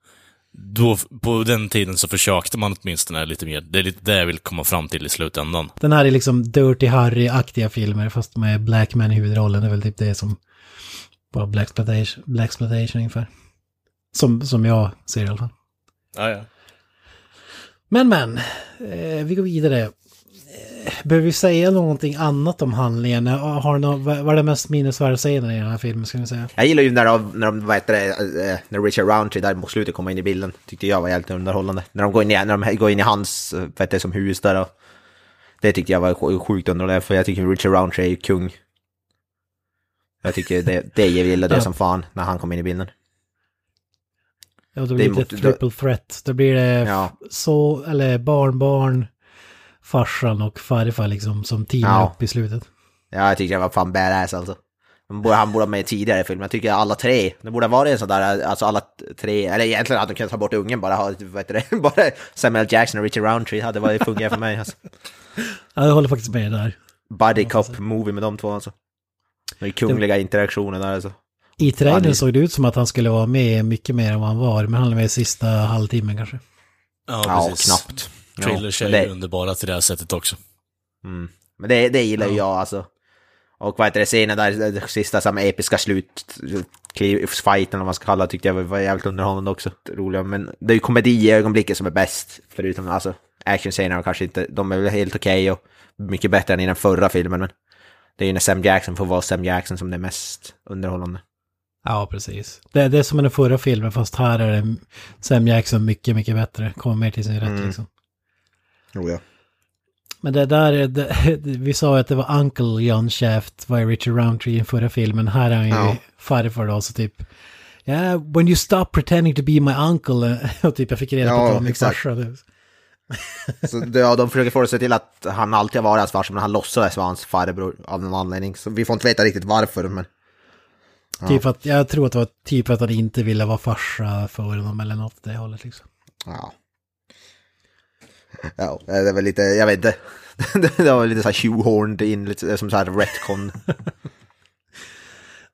Då, på den tiden så försökte man åtminstone lite mer. Det är lite det jag vill komma fram till i slutändan.
Den här är liksom Dirty Harry-aktiga filmer fast med Black Man i huvudrollen. Det är väl typ det som bara Black Exploitation, Black Exploitation ungefär. Som, som jag ser i alla fall.
Ja, ja.
Men men, eh, vi går vidare. Eh, Behöver vi säga någonting annat om handlingen? Har någon, vad vad är det mest minnesvärda scenen i den här filmen ska vi säga?
Jag gillar ju när de, när de vad heter det, eh, när Richard Roundtree där mot slutet kommer in i bilden. Tyckte jag var jävligt underhållande. När de går in i, när de går in i hans, vad heter det, som hus där och Det tyckte jag var sj- sjukt underhållande, för jag tycker Richard Roundtree är ju kung. Jag tycker det, det jag gillade det
Ja.
som fan när han kom in i bilden.
Ja, då
Det
blir det lite triple threat. Då blir det
Ja.
så, eller barnbarn, farsan och farfar liksom som teamar
Ja.
upp i slutet.
Ja, jag tyckte det var fan badass alltså. Han borde, han borde ha med tidigare i filmen. Jag tycker alla tre, det borde ha varit en sån där, alltså alla tre, eller egentligen hade de kunnat ta bort ungen bara, ha, vad heter det, bara Samuel Jackson och Richard Roundtree hade varit fungerat för mig alltså.
Ja, jag håller faktiskt med där.
Buddy cop movie med de två alltså. De kungliga interaktioner där alltså.
I trailern
det-
såg det ut som att han skulle vara med mycket mer än vad han var, men han är med i sista halvtimmen kanske.
Ja,
Ja, knappt.
Trailers
Ja,
är underbara till det här sättet också.
Mm. Men det, det gillar ju jag alltså. Och vad heter det, scenen där, det sista som episka slut, fighten eller vad man ska kalla det, tyckte jag var jävligt underhållande också. Roliga, men det är ju komedi i ögonblicket som är bäst. Förutom alltså actionscenerna kanske inte, de är väl helt okej och mycket bättre än i den förra filmen. Men det är ju när Sam Jackson får vara Sam Jackson som det är mest underhållande.
Ja, precis. Det, det är som i den förra filmen, fast här är det Sam Jackson mycket, mycket bättre. Kommer mer till sin rätt
Mm.
liksom.
Jo, ja.
Men det där, är- det, vi sa att det var Uncle John Shaft, var i Richard Roundtree i förra filmen. Här är han ju
Ja.
farfar då, så typ... Yeah, when you stop pretending to be my uncle. Och typ jag fick reda på
Ja,
att det var min
exakt.
farsa.
Så ja, de försöker få det sig till att han alltid har varit hans farsa, men han låtsades vara hans farbror av någon anledning. Så vi får inte veta riktigt varför, men...
Typ för att, jag tror att det var typ att han inte ville vara farsa för honom eller något det hållet liksom.
Ja. Ja, det är väl lite, jag vet inte. det var lite så här shoehorned in, lite som så här retcon.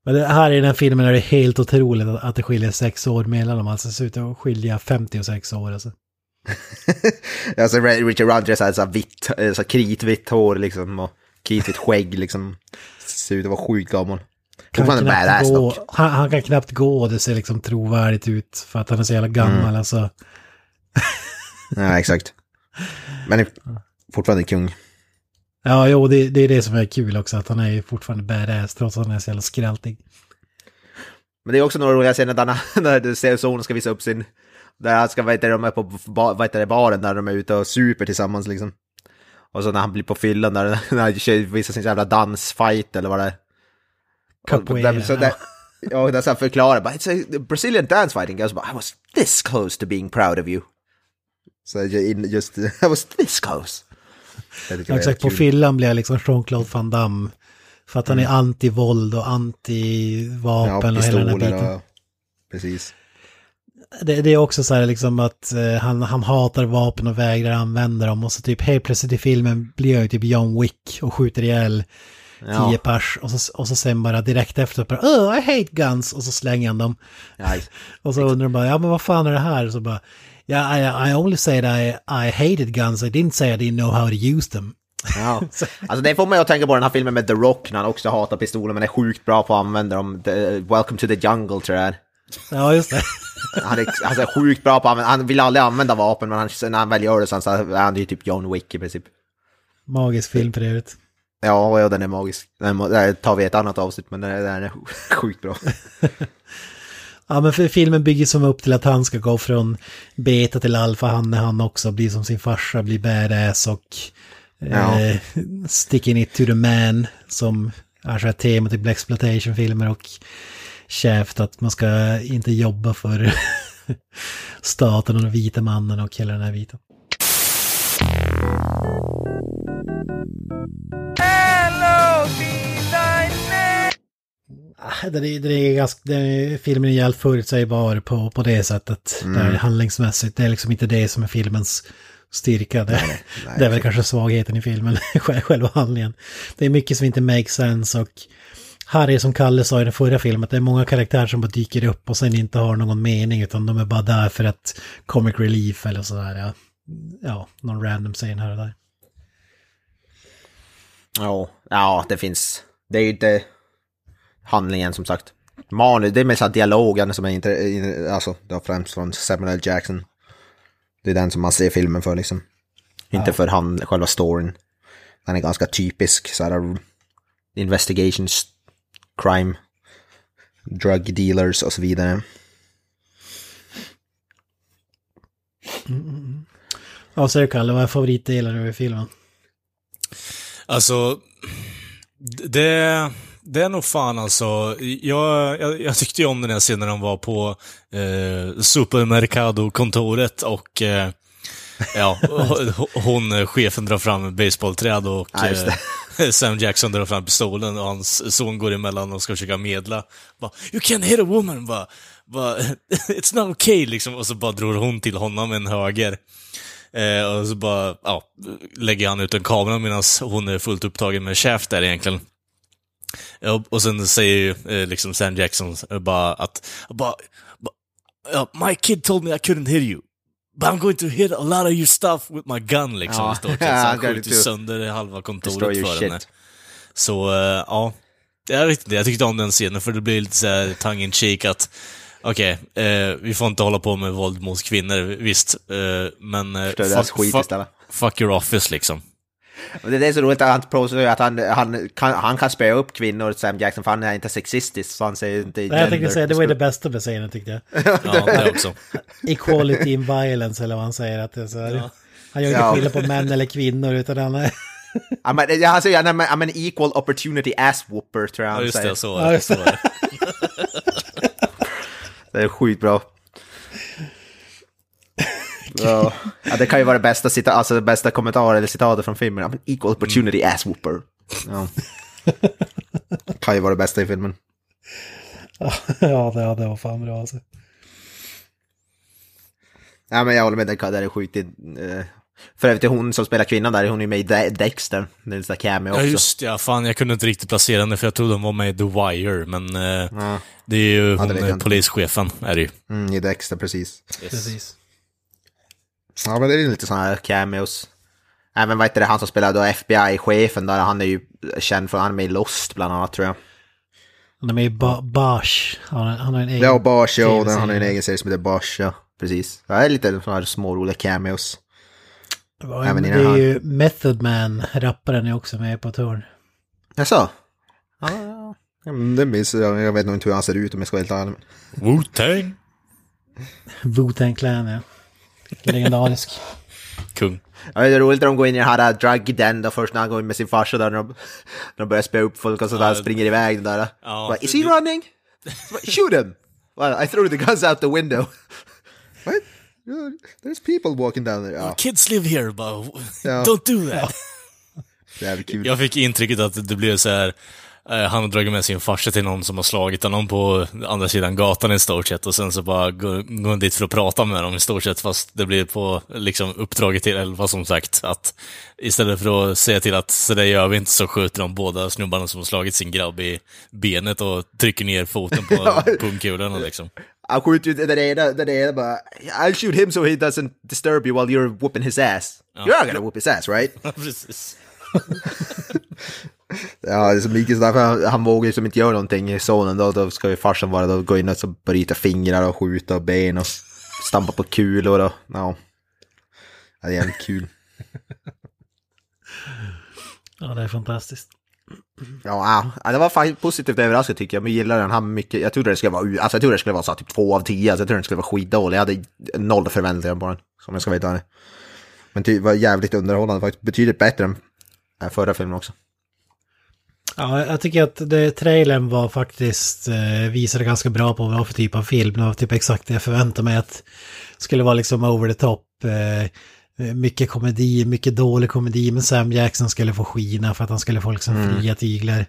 Men det här i den här filmen är det helt otroligt att, att det skiljer sex år mellan dem. Alltså det ser ut att skilja 56 år alltså.
alltså Richard Rodgers hade så här vitt, eh, så här kritvitt hår liksom och kritvitt skägg liksom. Ser ut att vara sjukt gammal.
Kan knappt
badass
gå, han, han kan knappt gå och det ser liksom trovärdigt ut för att han är så jävla gammal
Mm.
alltså.
Ja, exakt. Men fortfarande kung.
Ja, jo, det, det är det som är kul också, att han är ju fortfarande badass trots att han är så jävla skrältig.
Men det är också några roliga scener där när sonen ska visa upp sin... Där han ska, vad heter det, de är på vad heter det, baren där de är ute och super tillsammans liksom. Och så när han blir på fyllan där, när han visar sin jävla dansfight eller vad det är. Och
Capoeira,
så där, ja, och där så han förklarar bara, it's a Brazilian dance fighting. Jag så bara, I was this close to being proud of you. Så just, I was this close. Är
Exakt, på fyllan blir jag liksom Jean-Claude Van Damme. För att han är anti-våld och anti-vapen och hela den här biten.
och- Precis.
Det, det är också så här liksom att eh, han, han hatar vapen och vägrar använda dem. Och så typ helt plötsligt i filmen blir jag ju typ John Wick och skjuter ihjäl
Ja.
tio pers. Och så, och så sen bara direkt efter bara oh I hate guns och så slänger han dem.
Ja,
Och så undrar de bara ja men vad fan är det här? Och så bara ja I, I only said I, I hated guns, I didn't say I didn't know how to use them.
Ja. Alltså det får mig att tänka på den här filmen med The Rock när han också hatar pistoler men är sjukt bra på att använda dem. The, Welcome to the jungle tror jag är.
Ja just det.
Han är, är sjukt bra på att använda, han vill aldrig använda vapen men han, när han väl gör det så är han ju typ John Wick i princip.
Magisk film för övrigt.
Ja, ja den är magisk. Den tar vi ett annat avsnitt men den är, den är sjukt bra.
Ja men för filmen bygger som upp till att han ska gå från beta till alfa, han är han också, blir som sin farsa, blir badass och
Ja.
eh, sticking it to the man som är så här tema till Blaxploitation-filmer och käft att man ska inte jobba för staten och den vita mannen och hela den här biten.
Hello,
Den är, den är ganska, den är, filmen är jävligt förutsägbar på, på det sättet.
Mm.
Där handlingsmässigt, det är liksom inte det som är filmens styrka. Det,
nej,
det är väl kanske svagheten i filmen, själv- själva handlingen. Det är mycket som inte makes sense och är som Kalle sa i den förra filmen, att det är många karaktärer som bara dyker upp och sen inte har någon mening utan de är bara där för att comic relief eller sådär. Ja, ja någon random scen här och där.
Ja, ja det finns. Det är ju inte handlingen som sagt. Manus, det är mer så dialogen som är inte, alltså var främst från Samuel L. Jackson. Det är den som man ser filmen för liksom. Inte för han, själva storyn. Den är ganska typisk så här investigations, crime, drug dealers och så vidare.
Ja, så är det Kalle, vad är favoritdelen över filmen?
Alltså, det, det är nog fan alltså. Jag, jag, jag tyckte ju om den här scenen när de var på eh, Supermercado-kontoret och eh, ja, hon, chefen drar fram baseballträd och
Ja,
eh, Sam Jackson drar fram pistolen och hans son går emellan och ska försöka medla. Bara, you can't hit a woman! Bara, bara, It's not okay liksom. Och så bara drog hon till honom med en höger. Eh, och så bara, ja, lägger han ut en kamera medan hon är fullt upptagen med Shaft där egentligen. Ja, och sen säger ju eh, liksom Sam Jackson eh, bara att, bara, my kid told me I couldn't hit you. But I'm going to hit a lot of your stuff with my gun liksom.
Ja.
i stort sett.
Ja,
Så
han
skjuter
lite-
sönder halva kontoret för henne. Så, eh, ja. Jag vet inte, jag tyckte om den scenen för det blir lite såhär tongue in cheek att Okej, eh, vi får inte hålla på med våld mot kvinnor, visst. Eh, men eh, fuck,
istället.
fuck your office liksom.
Det är så roligt att han påstår att han, han, kan, han kan spöa upp kvinnor, Sam Jackson, för han är inte sexistisk, så han säger inte
Nej, jag tänkte säga, det var det bästa med scenen tyckte jag.
Ja, det också.
Equality in violence eller vad han säger. Att det är så här. Han gör inte
Ja.
skillnad på män eller kvinnor utan han är...
Ja, men, ja, han säger I'm, I'm an equal opportunity ass whooper, tror jag
Ja,
han
just
säger.
det, så
Ja,
var det.
just
Så var det.
Det är skitbra. Ja, ja, det kan ju vara det bästa, cita- alltså det bästa kommentaren eller citatet från filmen. I'm an equal opportunity ass whooper. Ja. kan ju vara det bästa i filmen.
ja, det, ja, det var fan bra alltså.
Ja, men jag håller med, det kan- det är sjukt. eh, För övrigt hon som spelar kvinnan där, hon är med i De- Dexter. Det är en sån där cameo också.
Ja, just ja. Fan, jag kunde inte riktigt placera henne för jag trodde hon var med i The Wire, men eh, det är ju hon,
jag
eh, polischefen, är det ju.
Mm, i Dexter, precis.
Precis.
Ja, men det är lite sådana här cameos. Även vad heter det, han som spelar då FBI-chefen där, han är ju känd för, han är med i Lost bland annat tror jag.
Han är med i ba Bosch. Han, har- han har en egen...
Ja, Bosch, ja, han har ju en egen serie som heter Bosch, ja. Precis. Det är lite sådana här små roliga cameos. Även
det
den här.
är ju Method Man, rapparen, är också med på ett hörn.
Jaså? Ja, ja. Ja, men det minns jag. Jag vet nog inte hur han ser ut om jag ska vara helt ärlig.
Wu-Tang.
Wu-Tang Clan, ja. Legendarisk.
Kung.
Ja, det är roligt när de går in i den här drug den då först när han går in med sin farsa där när de, när de börjar spöa upp folk och sådär,
Ja,
springer iväg den där.
Ja,
Bara, Is he running? Shoot him! Well, I threw the guns out the window. What? There's people walking down there. Ja,
Kids live here, bara,
Ja.
don't do that. Jag fick intrycket att det blev så här. Eh, Han har dragit med sin farsa till någon som har slagit honom på andra sidan gatan i stort sett och sen så bara går han dit för att prata med dem i stort sett fast det blir på liksom uppdraget till Elva som sagt att istället för att säga till att så där gör vi inte så skjuter de båda snubbarna som har slagit sin grabb i benet och trycker ner foten på pungkulorna liksom.
Han skjuter ju den ena, den ena bara I'll shoot him so he doesn't disturb you while you're whooping his ass. You're not gonna whoop his ass right?
Precis.
Ja, det är som lite sådär, för han, han vågar ju som inte göra någonting i sonen då, då ska ju farsan bara då gå in och så bryta fingrar och skjuta ben och stampa på kulor och ja. ja det är jävligt kul.
Ja, det är fantastiskt.
Ja, det var faktiskt positivt överraskad tycker jag, men jag gillar den här mycket. Jag trodde det skulle vara, alltså jag trodde det skulle vara så typ två av tio, alltså jag trodde den skulle vara skitdålig. Jag hade noll förväntningar på den, som jag ska veta. Men det var jävligt underhållande faktiskt, betydligt bättre än äh, förra filmen också.
Ja, jag tycker att det, trailern var faktiskt, eh, visade ganska bra på vad det var för typ av film. Det var typ exakt det jag förväntade mig att skulle vara liksom over the top. Eh, mycket komedi, mycket dålig komedi, men Sam Jackson skulle få skina för att han skulle få liksom fria tyglar.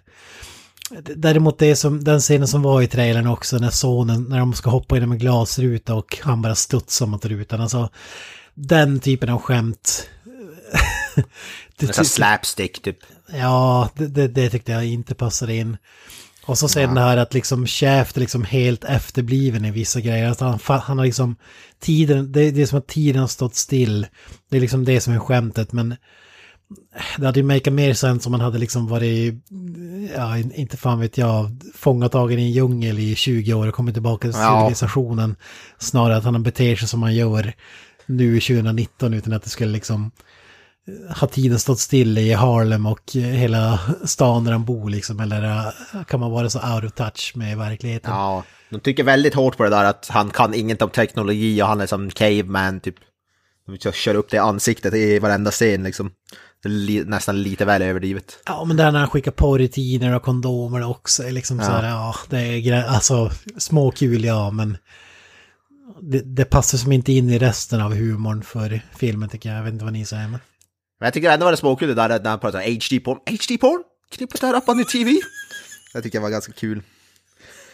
Däremot det som, den scenen som var i trailern också, när sonen, när de ska hoppa genom en glasruta och han bara studsar mot rutan. Alltså, den typen av skämt. det,
Nästan slapstick typ.
Ja, det, det, det tyckte jag inte passade in. Och så sen det här att liksom Shaft är liksom helt efterbliven i vissa grejer. Att han, han har liksom tiden, det, det är som att tiden har stått still. Det är liksom det som är skämtet, men det hade ju makat mer sens om man hade liksom varit, ja, inte fan vet jag, fångatagen i en djungel i 20 år och kommit tillbaka till
Ja.
civilisationen. Snarare att han beter sig som han gör nu 2019 utan att det skulle liksom har tiden stått still i Harlem och eh, hela stan där han bor liksom? Eller eh, kan man vara så out of touch med verkligheten?
Ja, de tycker väldigt hårt på det där att han kan inget om teknologi och han är som caveman typ. De kör- upp det i ansiktet i varenda scen liksom. Det är nästan lite väl överdrivet.
Ja, men där när han skickar porrtidningar och kondomer också är liksom så här, ja, det är gre- alltså småkul ja, men det, det passar som inte in i resten av humorn för filmen tycker jag. Jag vet inte vad ni säger, men...
Men jag tycker ändå var det småkul det där när han pratar HD-porn. HD-porn? Can you put that up on the TV? Jag tycker det var ganska kul.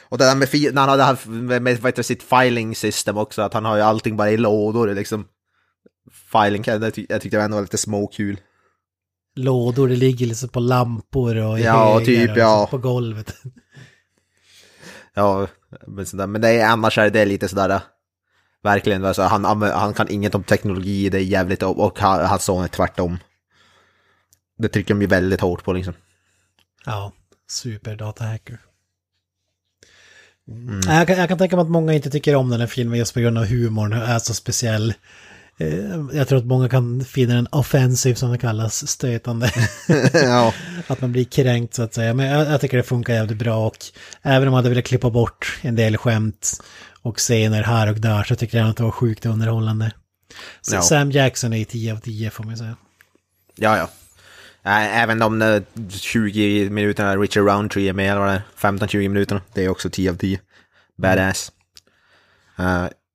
Och det där med, när han hade haft med, med det, sitt filing system också, att han har ju allting bara i lådor liksom. Filing, det ty- jag tyckte det ändå var lite småkul.
Lådor, det ligger liksom på lampor och i
Ja, typ,
och
ja.
liksom på golvet.
Ja, men, sådär. men det är, annars är det lite sådär, verkligen, alltså, han, han kan inget om teknologi, det är jävligt, och, och han- hans son är tvärtom. Det trycker de ju väldigt hårt på liksom.
Ja, superdatahacker. Nej, Jag, kan, jag kan tänka mig att många inte tycker om den här filmen just på grund av humorn är så speciell. Eh, Jag tror att många kan finna den offensiv som det kallas, stötande.
ja.
att man blir kränkt så att säga. Men jag, jag tycker det funkar jävligt bra och även om man hade velat klippa bort en del skämt och scener här och där så tycker jag att det var sjukt underhållande. Så
Ja.
Sam Jackson är 10 av 10 får man säga.
Ja, ja. Även de där 20 minuterna Richard Roundtree är med, eller vad det är, 15-20 minuterna, det är också 10 av 10. Badass. Uh,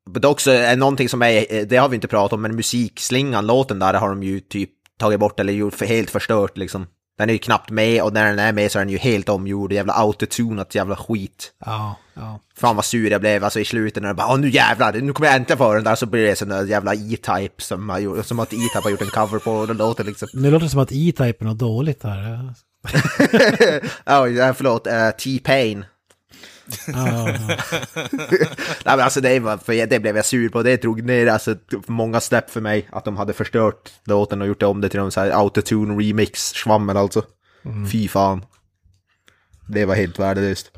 men det är också är någonting som är, det har vi inte pratat om, men musikslingan, låten där har de ju typ tagit bort eller gjort helt förstört liksom. Den är ju knappt med och när den är med så är den ju helt omgjord. Jävla autotunat jävla skit.
Ja, ja.
Fan vad sur jag blev alltså i slutet när det bara nu jävlar, nu kommer jag äntligen få den där så blir det sån där jävla E-Type som, har gjort- som att E-Type har gjort en cover på den låten liksom.
Nu låter det som att E-Type är något dåligt här.
Ja, oh, förlåt, uh, T-Pain.
Ja.
Nej men alltså det, var, för det blev jag sur på, det drog ner alltså många snäpp för mig att de hade förstört låten och gjort om det till någon så här autotune remix schvammel alltså. Fy fan. Det var helt värdelöst.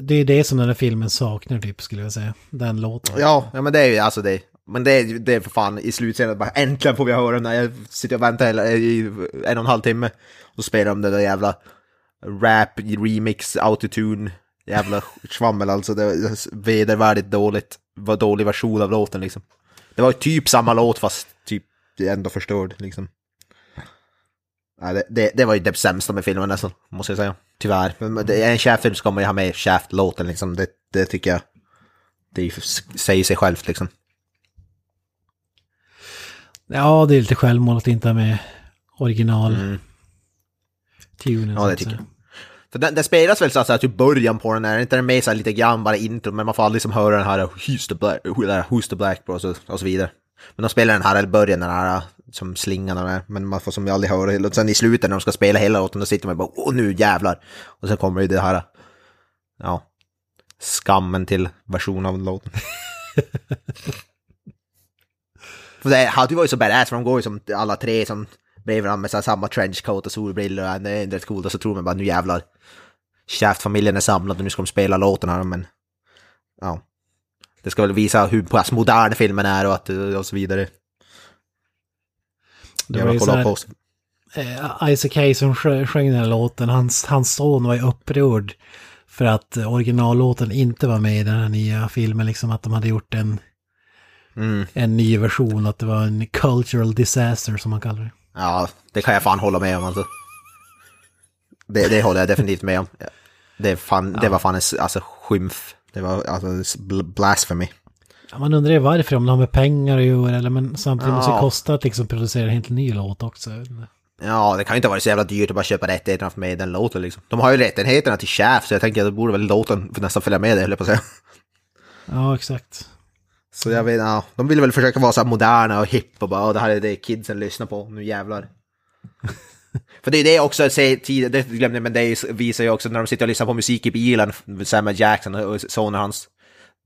Det- är det som den här filmen saknar typ skulle jag säga. Den låten.
Ja, ja men det är ju alltså det. Men det är, det är för fan i slutskedet bara äntligen får vi höra när jag sitter och väntar hela, i en och en halv timme. Och spelar de det där jävla rap, remix, autotune, jävla schvammel alltså. Det var vedervärdigt dåligt. var dålig version av låten liksom. Det var typ samma låt fast typ ändå förstörd liksom. Nej, det, det, det var ju det sämsta med filmen nästan, måste jag säga. Tyvärr. Men det är en Shaft-film ska man ju ha med Shaft-låten liksom. Det, det tycker jag. Det säger sig självt liksom.
Ja, det är lite självmål att inte ha med original
Mm.
tunen.
Ja, det tycker jag. För den, den spelas väl så att säga typ början på den är, inte den med så här lite grann bara intro, men man får aldrig liksom höra den här uh, Who's the Black, uh, who's the black och så, och så vidare. Men de spelar den här i början, den här uh, som slingan och det, men man får som aldrig höra, och sen i slutet när de ska spela hela låten, då sitter man bara åh nu jävlar. Och sen kommer ju det här, ja, skammen till version av låten. För det hade ju varit så badass, för de går ju som alla tre som bredvid varandra med så samma trenchcoat och solbrillor och det är rätt coolt och så tror man bara nu jävlar. Shaft-familjen är samlad och nu ska de spela låten här men ja. Det ska väl visa hur pass modern filmen är och, att, och så vidare.
Det var
kolla på
eh, Isaac Hayes som sjö- sjöng den här låten, hans, hans son var ju upprörd för att eh, originallåten inte var med i den här nya filmen, liksom att de hade gjort en,
Mm.
en ny version, att det var en cultural disaster som man kallar det.
Ja, det kan jag fan hålla med om alltså. Det, det håller jag definitivt med om. Det, fan, det var fan en alltså, skymf. Det var alltså bl- blasphemy.
Ja, man undrar ju varför, om det har med pengar att göra, eller men samtidigt måste det
Ja.
kosta att liksom producera en helt ny låt också.
Ja, det kan ju inte vara så jävla dyrt att bara köpa rättigheterna med den låten liksom. De har ju rättigheterna till Shaft, så jag tänker att det borde väl låten nästan följa med det, höll jag på att säga.
Ja, exakt.
Så jag vet, ja, de vill väl försöka vara så här moderna och hipp och bara, "Åh, det här är det kidsen lyssnar på, nu jävlar. För det är det också, det glömde jag, men det visar ju också när de sitter och lyssnar på musik i bilen, Samuel Jackson och sonen hans,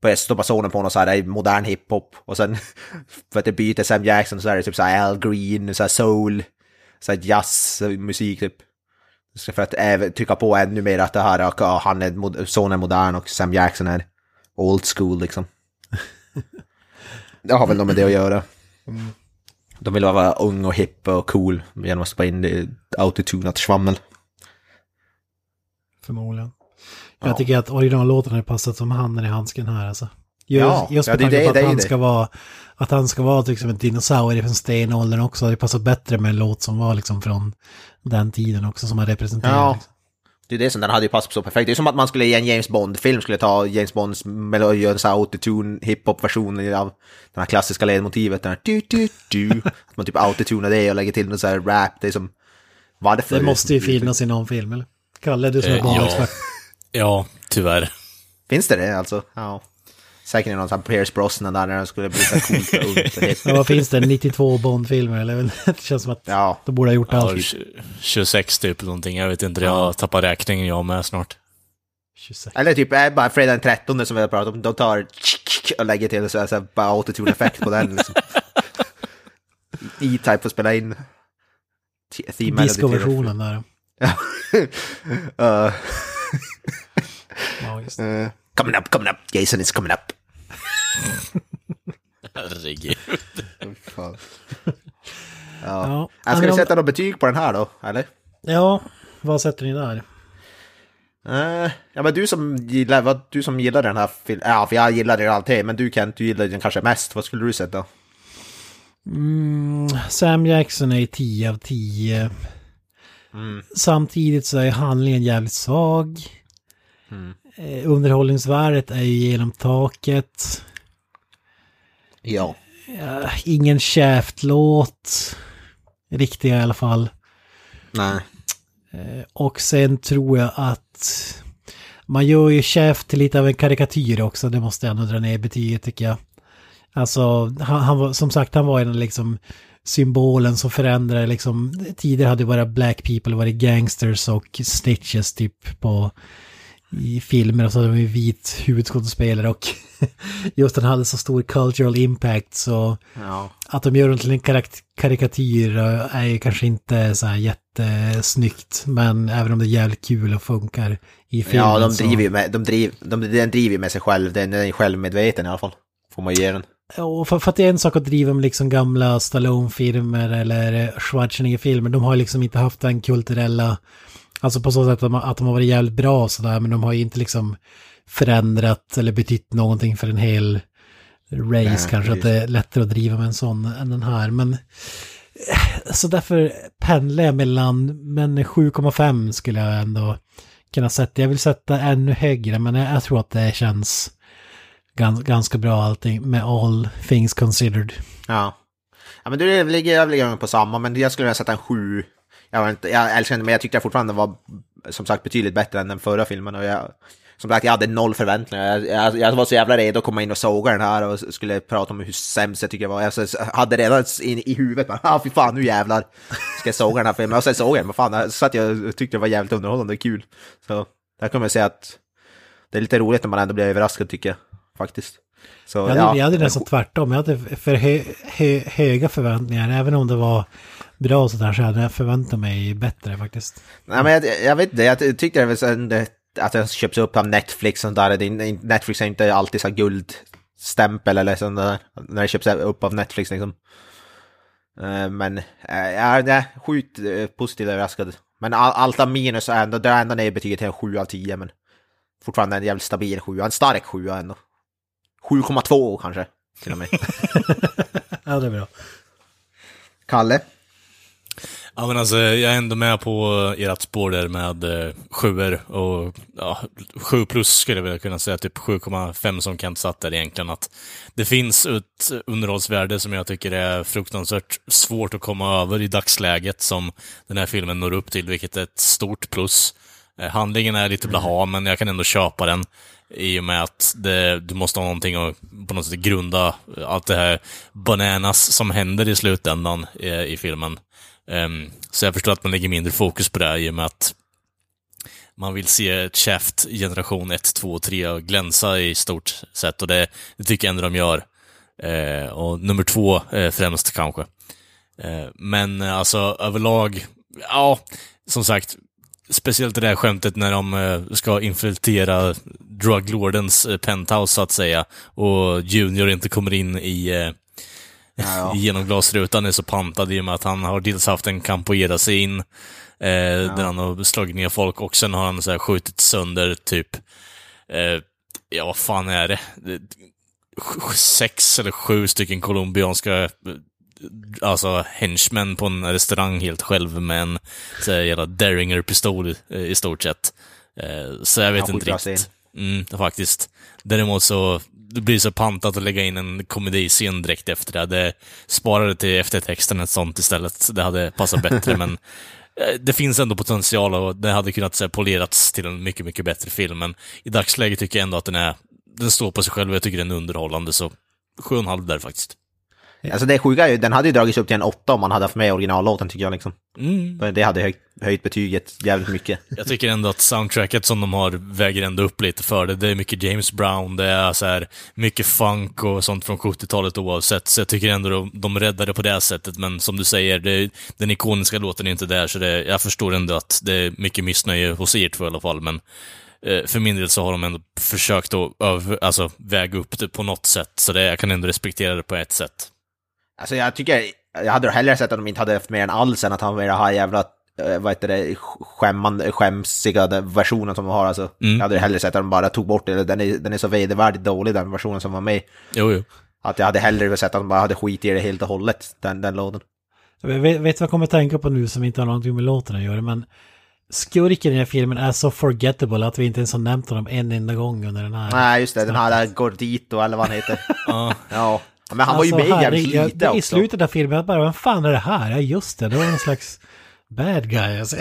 börjar stoppa sonen på någon så här modern hiphop och sen för att det byter Sam Jackson så är det typ så här Al Green, så här soul, så här jazz, musik typ. Så För att trycka på ännu mer att det här, ja, han är, sonen är modern och Sam Jackson är old school liksom. Det har väl något med det att göra. De vill vara ung och hipp och cool genom att stoppa in autotunat svammel.
Förmodligen. Jag tycker att originallåten har passat som handen i handsken här alltså. Just,
Ja,
just
ja,
med
det är
tanke på att
det
han
det.
ska vara att han ska vara liksom en dinosaurie från stenåldern också. Det passar bättre med en låt som var liksom från den tiden också som har representerat.
Ja.
Liksom.
Det är det som den hade ju passat så perfekt. Det är som att man skulle i en James Bond-film skulle ta James Bonds melodi och göra en sån här autotune hiphop-version av den här klassiska ledmotivet. Den här du, du, du. Att man typ autotunar det och lägger till någon sån här rap. Det är som... Varför?
Det måste ju finnas i någon film eller? Kalle, du som är
Eh, ja.
barnexpert.
Ja, tyvärr.
Finns det det alltså? Ja. Säkert någon sån Pierce Brosnan där när den skulle bli så coolt och ungt.
Ja, vad finns det? 92 Bond-filmer eller? Det känns som att
Ja.
de borde ha gjort
Ja,
allt.
tj- 26 typ någonting, jag vet inte, jag tappar räkningen jag med snart.
26.
Eller typ är bara fredag den 13 som vi har pratat om. De tar och lägger till så här, bara autotune-effekt på den. Liksom. E-Type får spela in
Disco-versionen där.
Uh,
Ja, just det.
uh, coming up, coming up, Jason is coming up.
Herregud.
Fan.
Ja,
Jag ska vi sätta något betyg på den här då, eller?
ja, vad sätter ni där?
Uh, ja men du som gillar, vad, du som gillar den här filmen, ja för jag gillar den alltid, men du Kent, du gillar den kanske mest, vad skulle du sätta?
Mm, Sam Jackson är 10 av 10. Samtidigt så är handlingen jävligt svag. Eh, underhållningsvärdet är ju genom taket.
Ja.
Ja, ingen Shaft-låt. Riktiga i alla fall.
Nej.
Eh, Och sen tror jag att man gör ju chef till lite av en karikatyr också, det måste jag ändå dra ner betyget tycker jag. Alltså, han, han var, som sagt, han var en liksom symbolen som förändrade liksom, tidigare hade det bara black people varit gangsters och snitches typ på i filmer och så hade de ju vit huvudskådespelare och just den hade så stor cultural impact så
Ja.
att de gör den till en karak- karikatyr eh, är ju kanske inte så här jättesnyggt men även om det är jävligt kul och funkar i filmen
Ja, de driver ju med, de driv, de, den driver med sig själv, den är självmedveten i alla fall. Får man ge den.
Och för, för att det är en sak att driva med liksom gamla Stallone-filmer eller Schwarzenegger-filmer. De har liksom inte haft den kulturella... Alltså på så sätt att de, att de har varit jävligt bra och sådär. Men de har ju inte liksom förändrat eller betytt någonting för en hel race
Nej,
kanske. Att det är lättare att driva med en sån än den här. Men... eh, Så därför pendlar jag mellan... Men 7,5 skulle jag ändå kunna sätta. Jag vill sätta ännu högre men jag, jag tror att det känns gans, ganska bra allting med all things considered.
Ja. Ja men du ligger jag ligger på samma, men jag skulle vilja sätta en sju. Jag, var inte, jag älskar den, men jag tyckte fortfarande den var som sagt betydligt bättre än den förra filmen. Och jag, som sagt, jag hade noll förväntningar. Jag, jag, jag var så jävla redo att komma in och såga den här och skulle prata om hur sämst jag tycker det var. Jag hade redan in i huvudet bara, ah, fy fan nu jävlar ska jag såga den här filmen. Och sen såg jag den, vad fan, så att jag tyckte det var jävligt underhållande och kul. Så där kan man säga att det är lite roligt när man ändå blir överraskad tycker jag, faktiskt. Så,
Jag hade,
ja.
jag hade nästan tvärtom. Jag hade för hö, hö, höga förväntningar. Även om det var bra och sådär så hade jag förväntat mig bättre faktiskt.
Nej men jag, jag vet inte, jag tyckte det var det, att den köps upp av Netflix och där. Netflix är inte alltid så guldstämpel eller sånt där, när det köps upp av Netflix liksom. Eh, Men eh, jag är sjukt eh, positivt överraskad. Men all, allt av minus är ändå, det är ändå ner betyget till en 7 av 10 men fortfarande en jävligt stabil 7, en stark 7 ändå. 7,2 kanske till och med.
Ja, det är bra.
Kalle?
Ja men alltså, jag är ändå med på ert spår där med eh, sjuor och ja, sju plus skulle jag vilja kunna säga, typ 7,5 som Kent satt där egentligen. Att det finns ett underhållsvärde som jag tycker är fruktansvärt svårt att komma över i dagsläget som den här filmen når upp till, vilket är ett stort plus. Eh, Handlingen är lite blaha, men jag kan ändå köpa den i och med att det, du måste ha någonting att på något sätt grunda allt det här bananas som händer i slutändan eh, i filmen. Ehm, så jag förstår att man lägger mindre fokus på det här i och med att man vill se Shaft generation 1, 2 och 3 glänsa i stort sett och det, det tycker jag ändå de gör. Eh, och nummer två eh, främst kanske. Ehm, eh, men alltså överlag, ja, som sagt, speciellt det där skämtet när de eh, ska infiltrera druglordens eh, penthouse så att säga och Junior inte kommer in i eh,
Ja,
genom glasrutan är så pantad i och med att han har dels haft en capoeira sig in, eh, där han har slagit ner folk och sen har han så här skjutit sönder typ, eh, ja vad fan är det? Sex eller sju stycken colombianska eh, alltså henchmen på en restaurang helt själv med en så här jävla Derringer-pistol eh, i stort sett. Eh, så jag vet
Ja,
inte
skitbra
riktigt. Mm, faktiskt. Däremot så, det blir så pantat att lägga in en komediscen direkt efter det. Det sparade till eftertexten ett sånt istället. Det hade passat bättre, men eh, det finns ändå potential och det hade kunnat så här, polerats till en mycket, mycket bättre film. Men i dagsläget tycker jag ändå att den är, den står på sig själv och jag tycker den är underhållande, så 7,5 där faktiskt.
Alltså det sjuka är ju, den hade ju dragits upp till en 8 om man hade haft med originallåten tycker jag liksom.
Mm.
Det hade höjt, höjt betyget jävligt mycket.
Jag tycker ändå att soundtracket som de har väger ändå upp lite för det. Det är mycket James Brown, det är så här mycket funk och sånt från 70-talet oavsett. Så jag tycker ändå de, de räddar det på det sättet. Men som du säger, det, den ikoniska låten är inte där, så det, jag förstår ändå att det är mycket missnöje hos er två i alla fall. Men eh, för min del så har de ändå försökt att över, alltså, väga upp det på något sätt. Så det, jag kan ändå respektera det på ett sätt.
Alltså jag tycker, jag hade hellre sett att de inte hade haft mer än alls än att ha med den här jävla, eh, vad heter det, skämman, skämsiga den versionen som de har. Alltså,
Mm.
Jag hade hellre sett att de bara tog bort det, den är, den är så vedervärdigt dålig den versionen som var med.
Jo, jo.
Att jag hade hellre sett att de bara hade skit i det helt och hållet, den, den låten.
Jag vet, vet vad jag kommer att tänka på nu som inte har någonting med låten att göra, men skurken i den här filmen är så forgettable att vi inte ens har nämnt honom en enda gång under den här.
Nej, just det, den här Gordito eller vad han heter.
Ja.
ja. Men han var ju
Alltså,
med jävligt lite
I
också.
slutet av filmen, jag bara, vem fan är det här? Ja, just det, det var någon slags Bad guy alltså.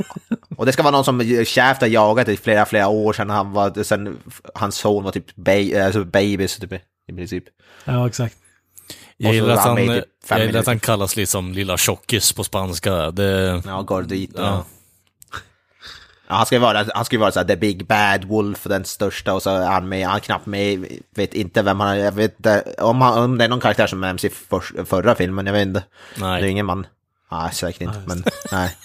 Och det ska vara någon som Shaft har jagat i flera, flera år sedan han var, sen hans son var typ ba alltså babys typ, i princip.
Ja, exakt.
Jag gillar, att
han i typ
jag gillar att han kallas liksom Lilla Tjockis på spanska. Det,
Ja, Gordito.
Ja.
Han ska ju vara, han ska vara så här, the big bad wolf, den största, och så är han med, han är knappt med, vet inte vem han är, jag vet inte, om, han, om det är någon karaktär som nämns i för, förra filmen, jag vet inte.
Nej.
Det är ingen man. Nej, säkert inte, men nej.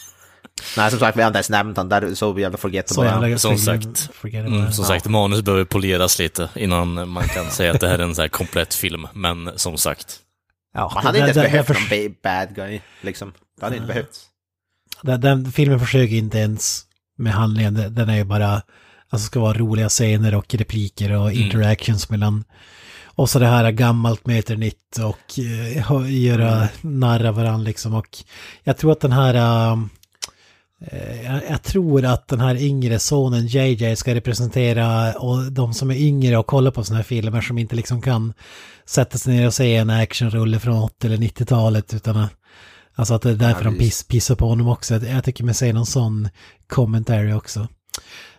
Nej, som sagt, vi har inte ens nämnt han, där är så jävla forgettable.
Så jävla
som sagt. mm, som sagt, manus behöver poleras lite innan man kan säga att det här är en så här komplett film. Men som sagt,
Ja,
Man hade inte
det-
ens
det-
behövt någon ba- bad guy, liksom. Det hade inte behövts.
Den, den filmen försöker inte ens med handlingen, den- är ju bara, alltså ska vara roliga scener och repliker och interactions mellan, och så det här gammalt möter nytt och eh, ha- göra narr av varandra liksom. Och jag tror att den här, eh, jag, jag tror att den här yngre sonen JJ ska representera och de som är yngre och kollar på sådana här filmer som inte liksom kan sätta sig ner och se en actionrulle från 80 eller 90-talet utan Alltså att det är därför
Ja,
de piss, pissar på honom också. Jag tycker mig se någon sån commentary också.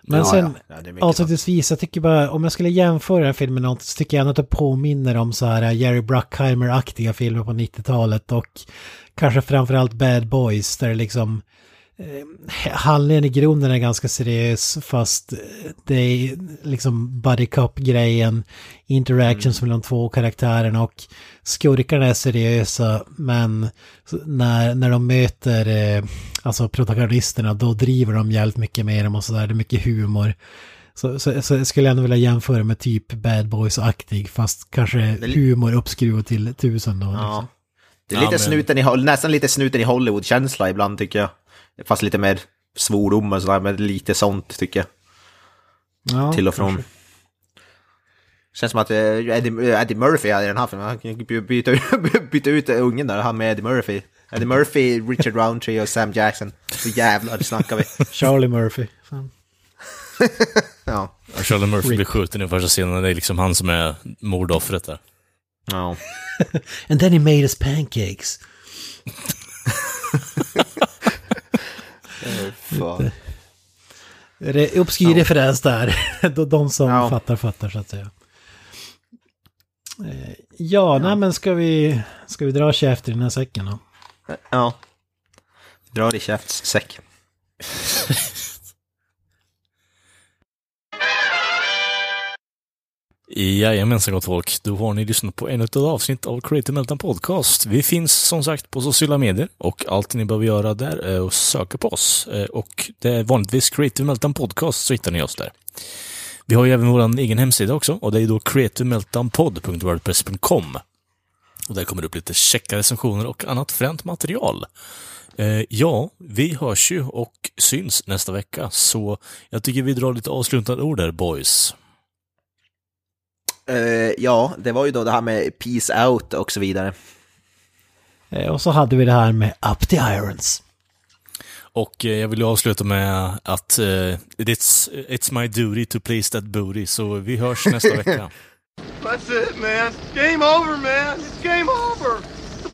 Men
Ja,
sen,
ja. Ja,
avslutningsvis, jag tycker bara, om jag skulle jämföra den här filmen med något så tycker jag ändå att det påminner om så här Jerry Bruckheimer-aktiga filmer på 90-talet och kanske framförallt Bad Boys där det liksom handlingen i grunden är ganska seriös fast det är liksom buddy cop-grejen, interactions mellan två karaktärerna och skurkarna är seriösa men när, när de möter eh, alltså protagonisterna då driver de jävligt mycket med dem och sådär, det är mycket humor. Så, så, så jag skulle ändå vilja jämföra med typ Bad Boys-aktig fast kanske humor uppskruvad till tusen då.
Ja.
Liksom.
Det är
Ja,
lite
men-
snuten i, nästan lite snuten i Hollywood-känsla ibland tycker jag. Fast lite mer svordom och sådär, men lite sånt tycker jag.
Ja,
till och från.
kanske.
Känns som att eh, Eddie, Eddie Murphy är i den här filmen. Han kan byta, byta ut ungen där, han med Eddie Murphy. Eddie Murphy, Richard Roundtree och Sam Jackson. Så jävlar snackar vi.
Charlie Murphy. Fan.
Ja.
Charlie Murphy
Rick.
blir skjuten i första scenen. Det är liksom han som är mordoffret där.
ja.
And then he made us pancakes.
Fan.
Re- Obskyr referens där. De- som
Ja.
fattar fattar så att säga. Eh, Ja, nej men ska vi, ska vi dra käft i den här säcken då?
Ja. Dra i käftssäck.
Jajamensan gott folk, då har ni lyssnat på ännu ett avsnitt av Creative Meltdown Podcast. Vi finns som sagt på sociala medier och allt ni behöver göra där är att söka på oss. Eh, och det är vanligtvis Creative Meltdown Podcast så hittar ni oss där. Vi har ju även vår egen hemsida också och det är då creativemeltdownpod.wordpress.com. Och där kommer det upp lite checka recensioner och annat fränt material. Eh, ja, vi hörs ju och syns nästa vecka, så jag tycker vi drar lite avslutande ord där, boys.
Eh, ja, det var ju då det här med peace out och så vidare.
Eh, Och så hade vi det här med Up the Irons.
Och eh, jag vill avsluta med att eh, it's, it's my duty to place that booty, så vi hörs nästa vecka.
That's it, man. Game over, man. It's game over.